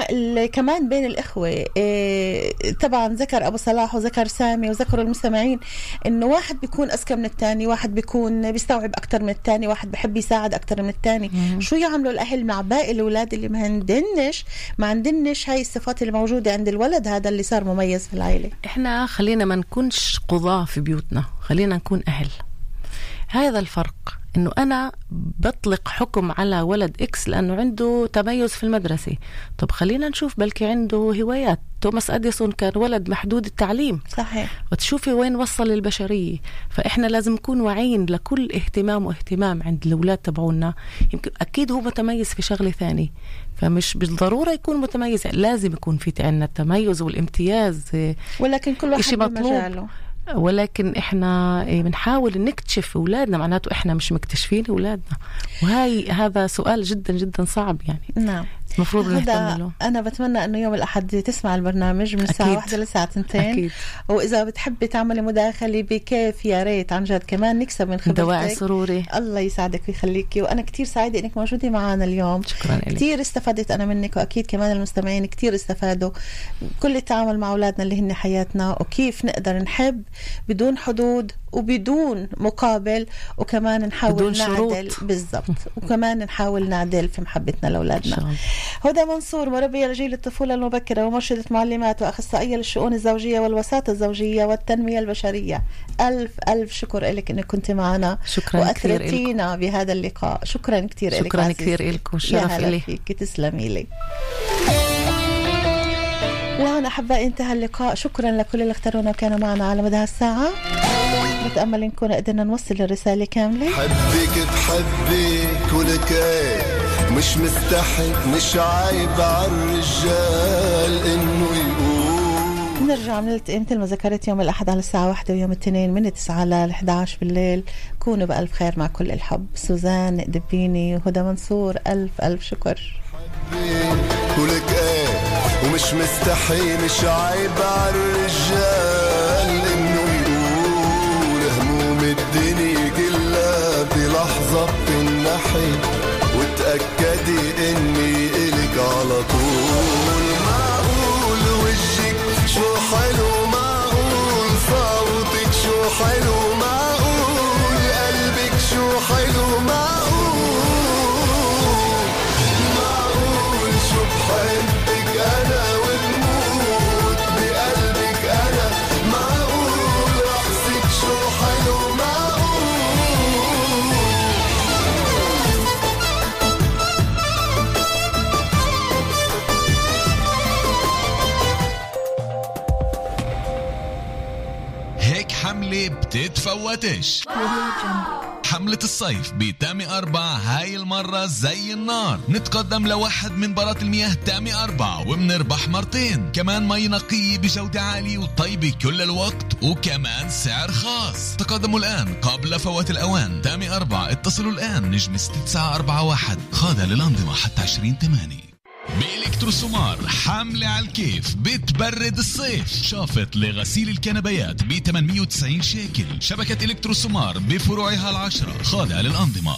Speaker 2: كمان بين الإخوة إيه طبعا ذكر أبو صلاح وذكر سامي وذكروا المستمعين إنه واحد بيكون أذكى من الثاني واحد بيكون بيستوعب أكثر من الثاني واحد بحب يساعد أكثر من الثاني شو يعملوا الأهل مع باقي الأولاد اللي ما عندنش ما عندنش هاي الصفات اللي موجودة عند الولد هذا اللي صار مميز في العائلة.
Speaker 3: إحنا خلينا ما نكونش قضاة في بيوتنا خلينا نكون أهل. هذا الفرق. إنه أنا بطلق حكم على ولد X لأنه عنده تميز في المدرسة. طب خلينا نشوف بلكي عنده هوايات. توماس أديسون كان ولد محدود التعليم.
Speaker 2: صحيح.
Speaker 3: وتشوفي وين وصل البشرية. فإحنا لازم نكون واعيين لكل اهتمام واهتمام عند الأولاد تبعونا. يمكن أكيد هو متميز في شغلة ثانية. فمش بالضرورة يكون متميز لازم يكون في عندنا التميز والامتياز.
Speaker 2: ولكن كل واحد بمجاله.
Speaker 3: ولكن إحنا إيه، بنحاول نكتشف أولادنا معناته إحنا مش مكتشفين أولادنا. وهي هذا سؤال جدا جدا صعب يعني.
Speaker 2: نعم.
Speaker 3: المفروض نهتم
Speaker 2: أنا بتمنى إنه يوم الأحد تسمع البرنامج من الساعة واحدة للساعه 2 أكيد. وإذا بتحبي تعملي مداخلة بكيف يا ريت عن جد كمان نكسب من خبرتك.
Speaker 3: دواعي سروري.
Speaker 2: الله يسعدك ويخليكي. وأنا كثير سعيدة إنك موجودة معنا اليوم.
Speaker 3: شكرا لك.
Speaker 2: كثير استفدت أنا منك وأكيد كمان المستمعين كثير استفادوا. كل التعامل مع أولادنا اللي هن حياتنا وكيف نقدر نحب بدون حدود وبدون مقابل وكمان نحاول
Speaker 3: بدون
Speaker 2: نعدل. بالضبط. وكمان نحاول نعدل في محبتنا لأولادنا. هدى منصور مربية لجيل الطفولة المبكرة ومرشدة معلمات وأخصائية للشؤون الزوجية والوساطة الزوجية والتنمية البشرية. ألف ألف شكر لك إنك كنت معنا.
Speaker 3: شكرا
Speaker 2: واثرتينا بهذا اللقاء. شكرا كثير
Speaker 3: لك شكرا كثير لك والشرف لي
Speaker 2: تسلمي لي. لهنا أحبائي انتهى اللقاء. شكرا لكل اللي اختارونا وكانوا معنا على مدى الساعة. بتأمل نكون قدرنا نوصل الرسالة كاملة.
Speaker 12: حبك بحبك ولك مش مستحي مش على الرجال إنه يقول.
Speaker 2: نرجع بنلتقي مثل ما ذكرت يوم الأحد على الساعة واحدة ويوم الاثنين من 9 ل 11 بالليل. كونوا بألف خير مع كل الحب. سوزان دبيني وهدى منصور ألف ألف شكر.
Speaker 12: ولك إيه ومش مستحي مش عيب على الرجال إنه يقول هموم الدنيا كلها بلحظة بتنحي وتأكدي إني إلك على طول.
Speaker 1: بتتفوتش حملة الصيف بتامي أربع هاي المرة زي النار. نتقدم لواحد من برات المياه تامي أربع وبنربح مرتين. كمان مي نقية بجودة عالية وطيبة كل الوقت وكمان سعر خاص. تقدموا الآن قبل فوات الأوان. تامي أربع اتصلوا الآن. نجم 6941 خاضع للأنظمة حتى 20 8 بإلكتروسومار حملة على الكيف بتبرد الصيف. شافط لغسيل الكنبيات ب 890 شيكل. شبكة إلكتروسومار بفروعها العشرة خاضعة للأنظمة.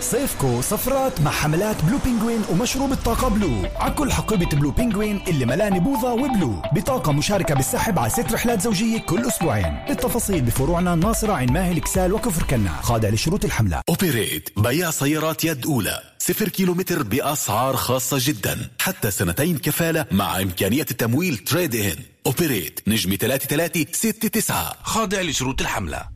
Speaker 6: صيفكو سفرات مع حملات بلو بينجوين ومشروب الطاقة بلو. على كل حقيبة بلو بينجوين اللي ملاني بوظة وبلو. بطاقة مشاركة بالسحب على ست رحلات زوجية كل أسبوعين. التفاصيل بفروعنا الناصرة عين ماهل اكسال وكفر كنا. خاضع لشروط الحملة.
Speaker 13: اوبريت بيع سيارات يد أولى. صفر كيلومتر بأسعار خاصة جدا. حتى سنتين كفالة مع إمكانية التمويل trade-in أوبريت نجم 3369 خاضع لشروط الحملة.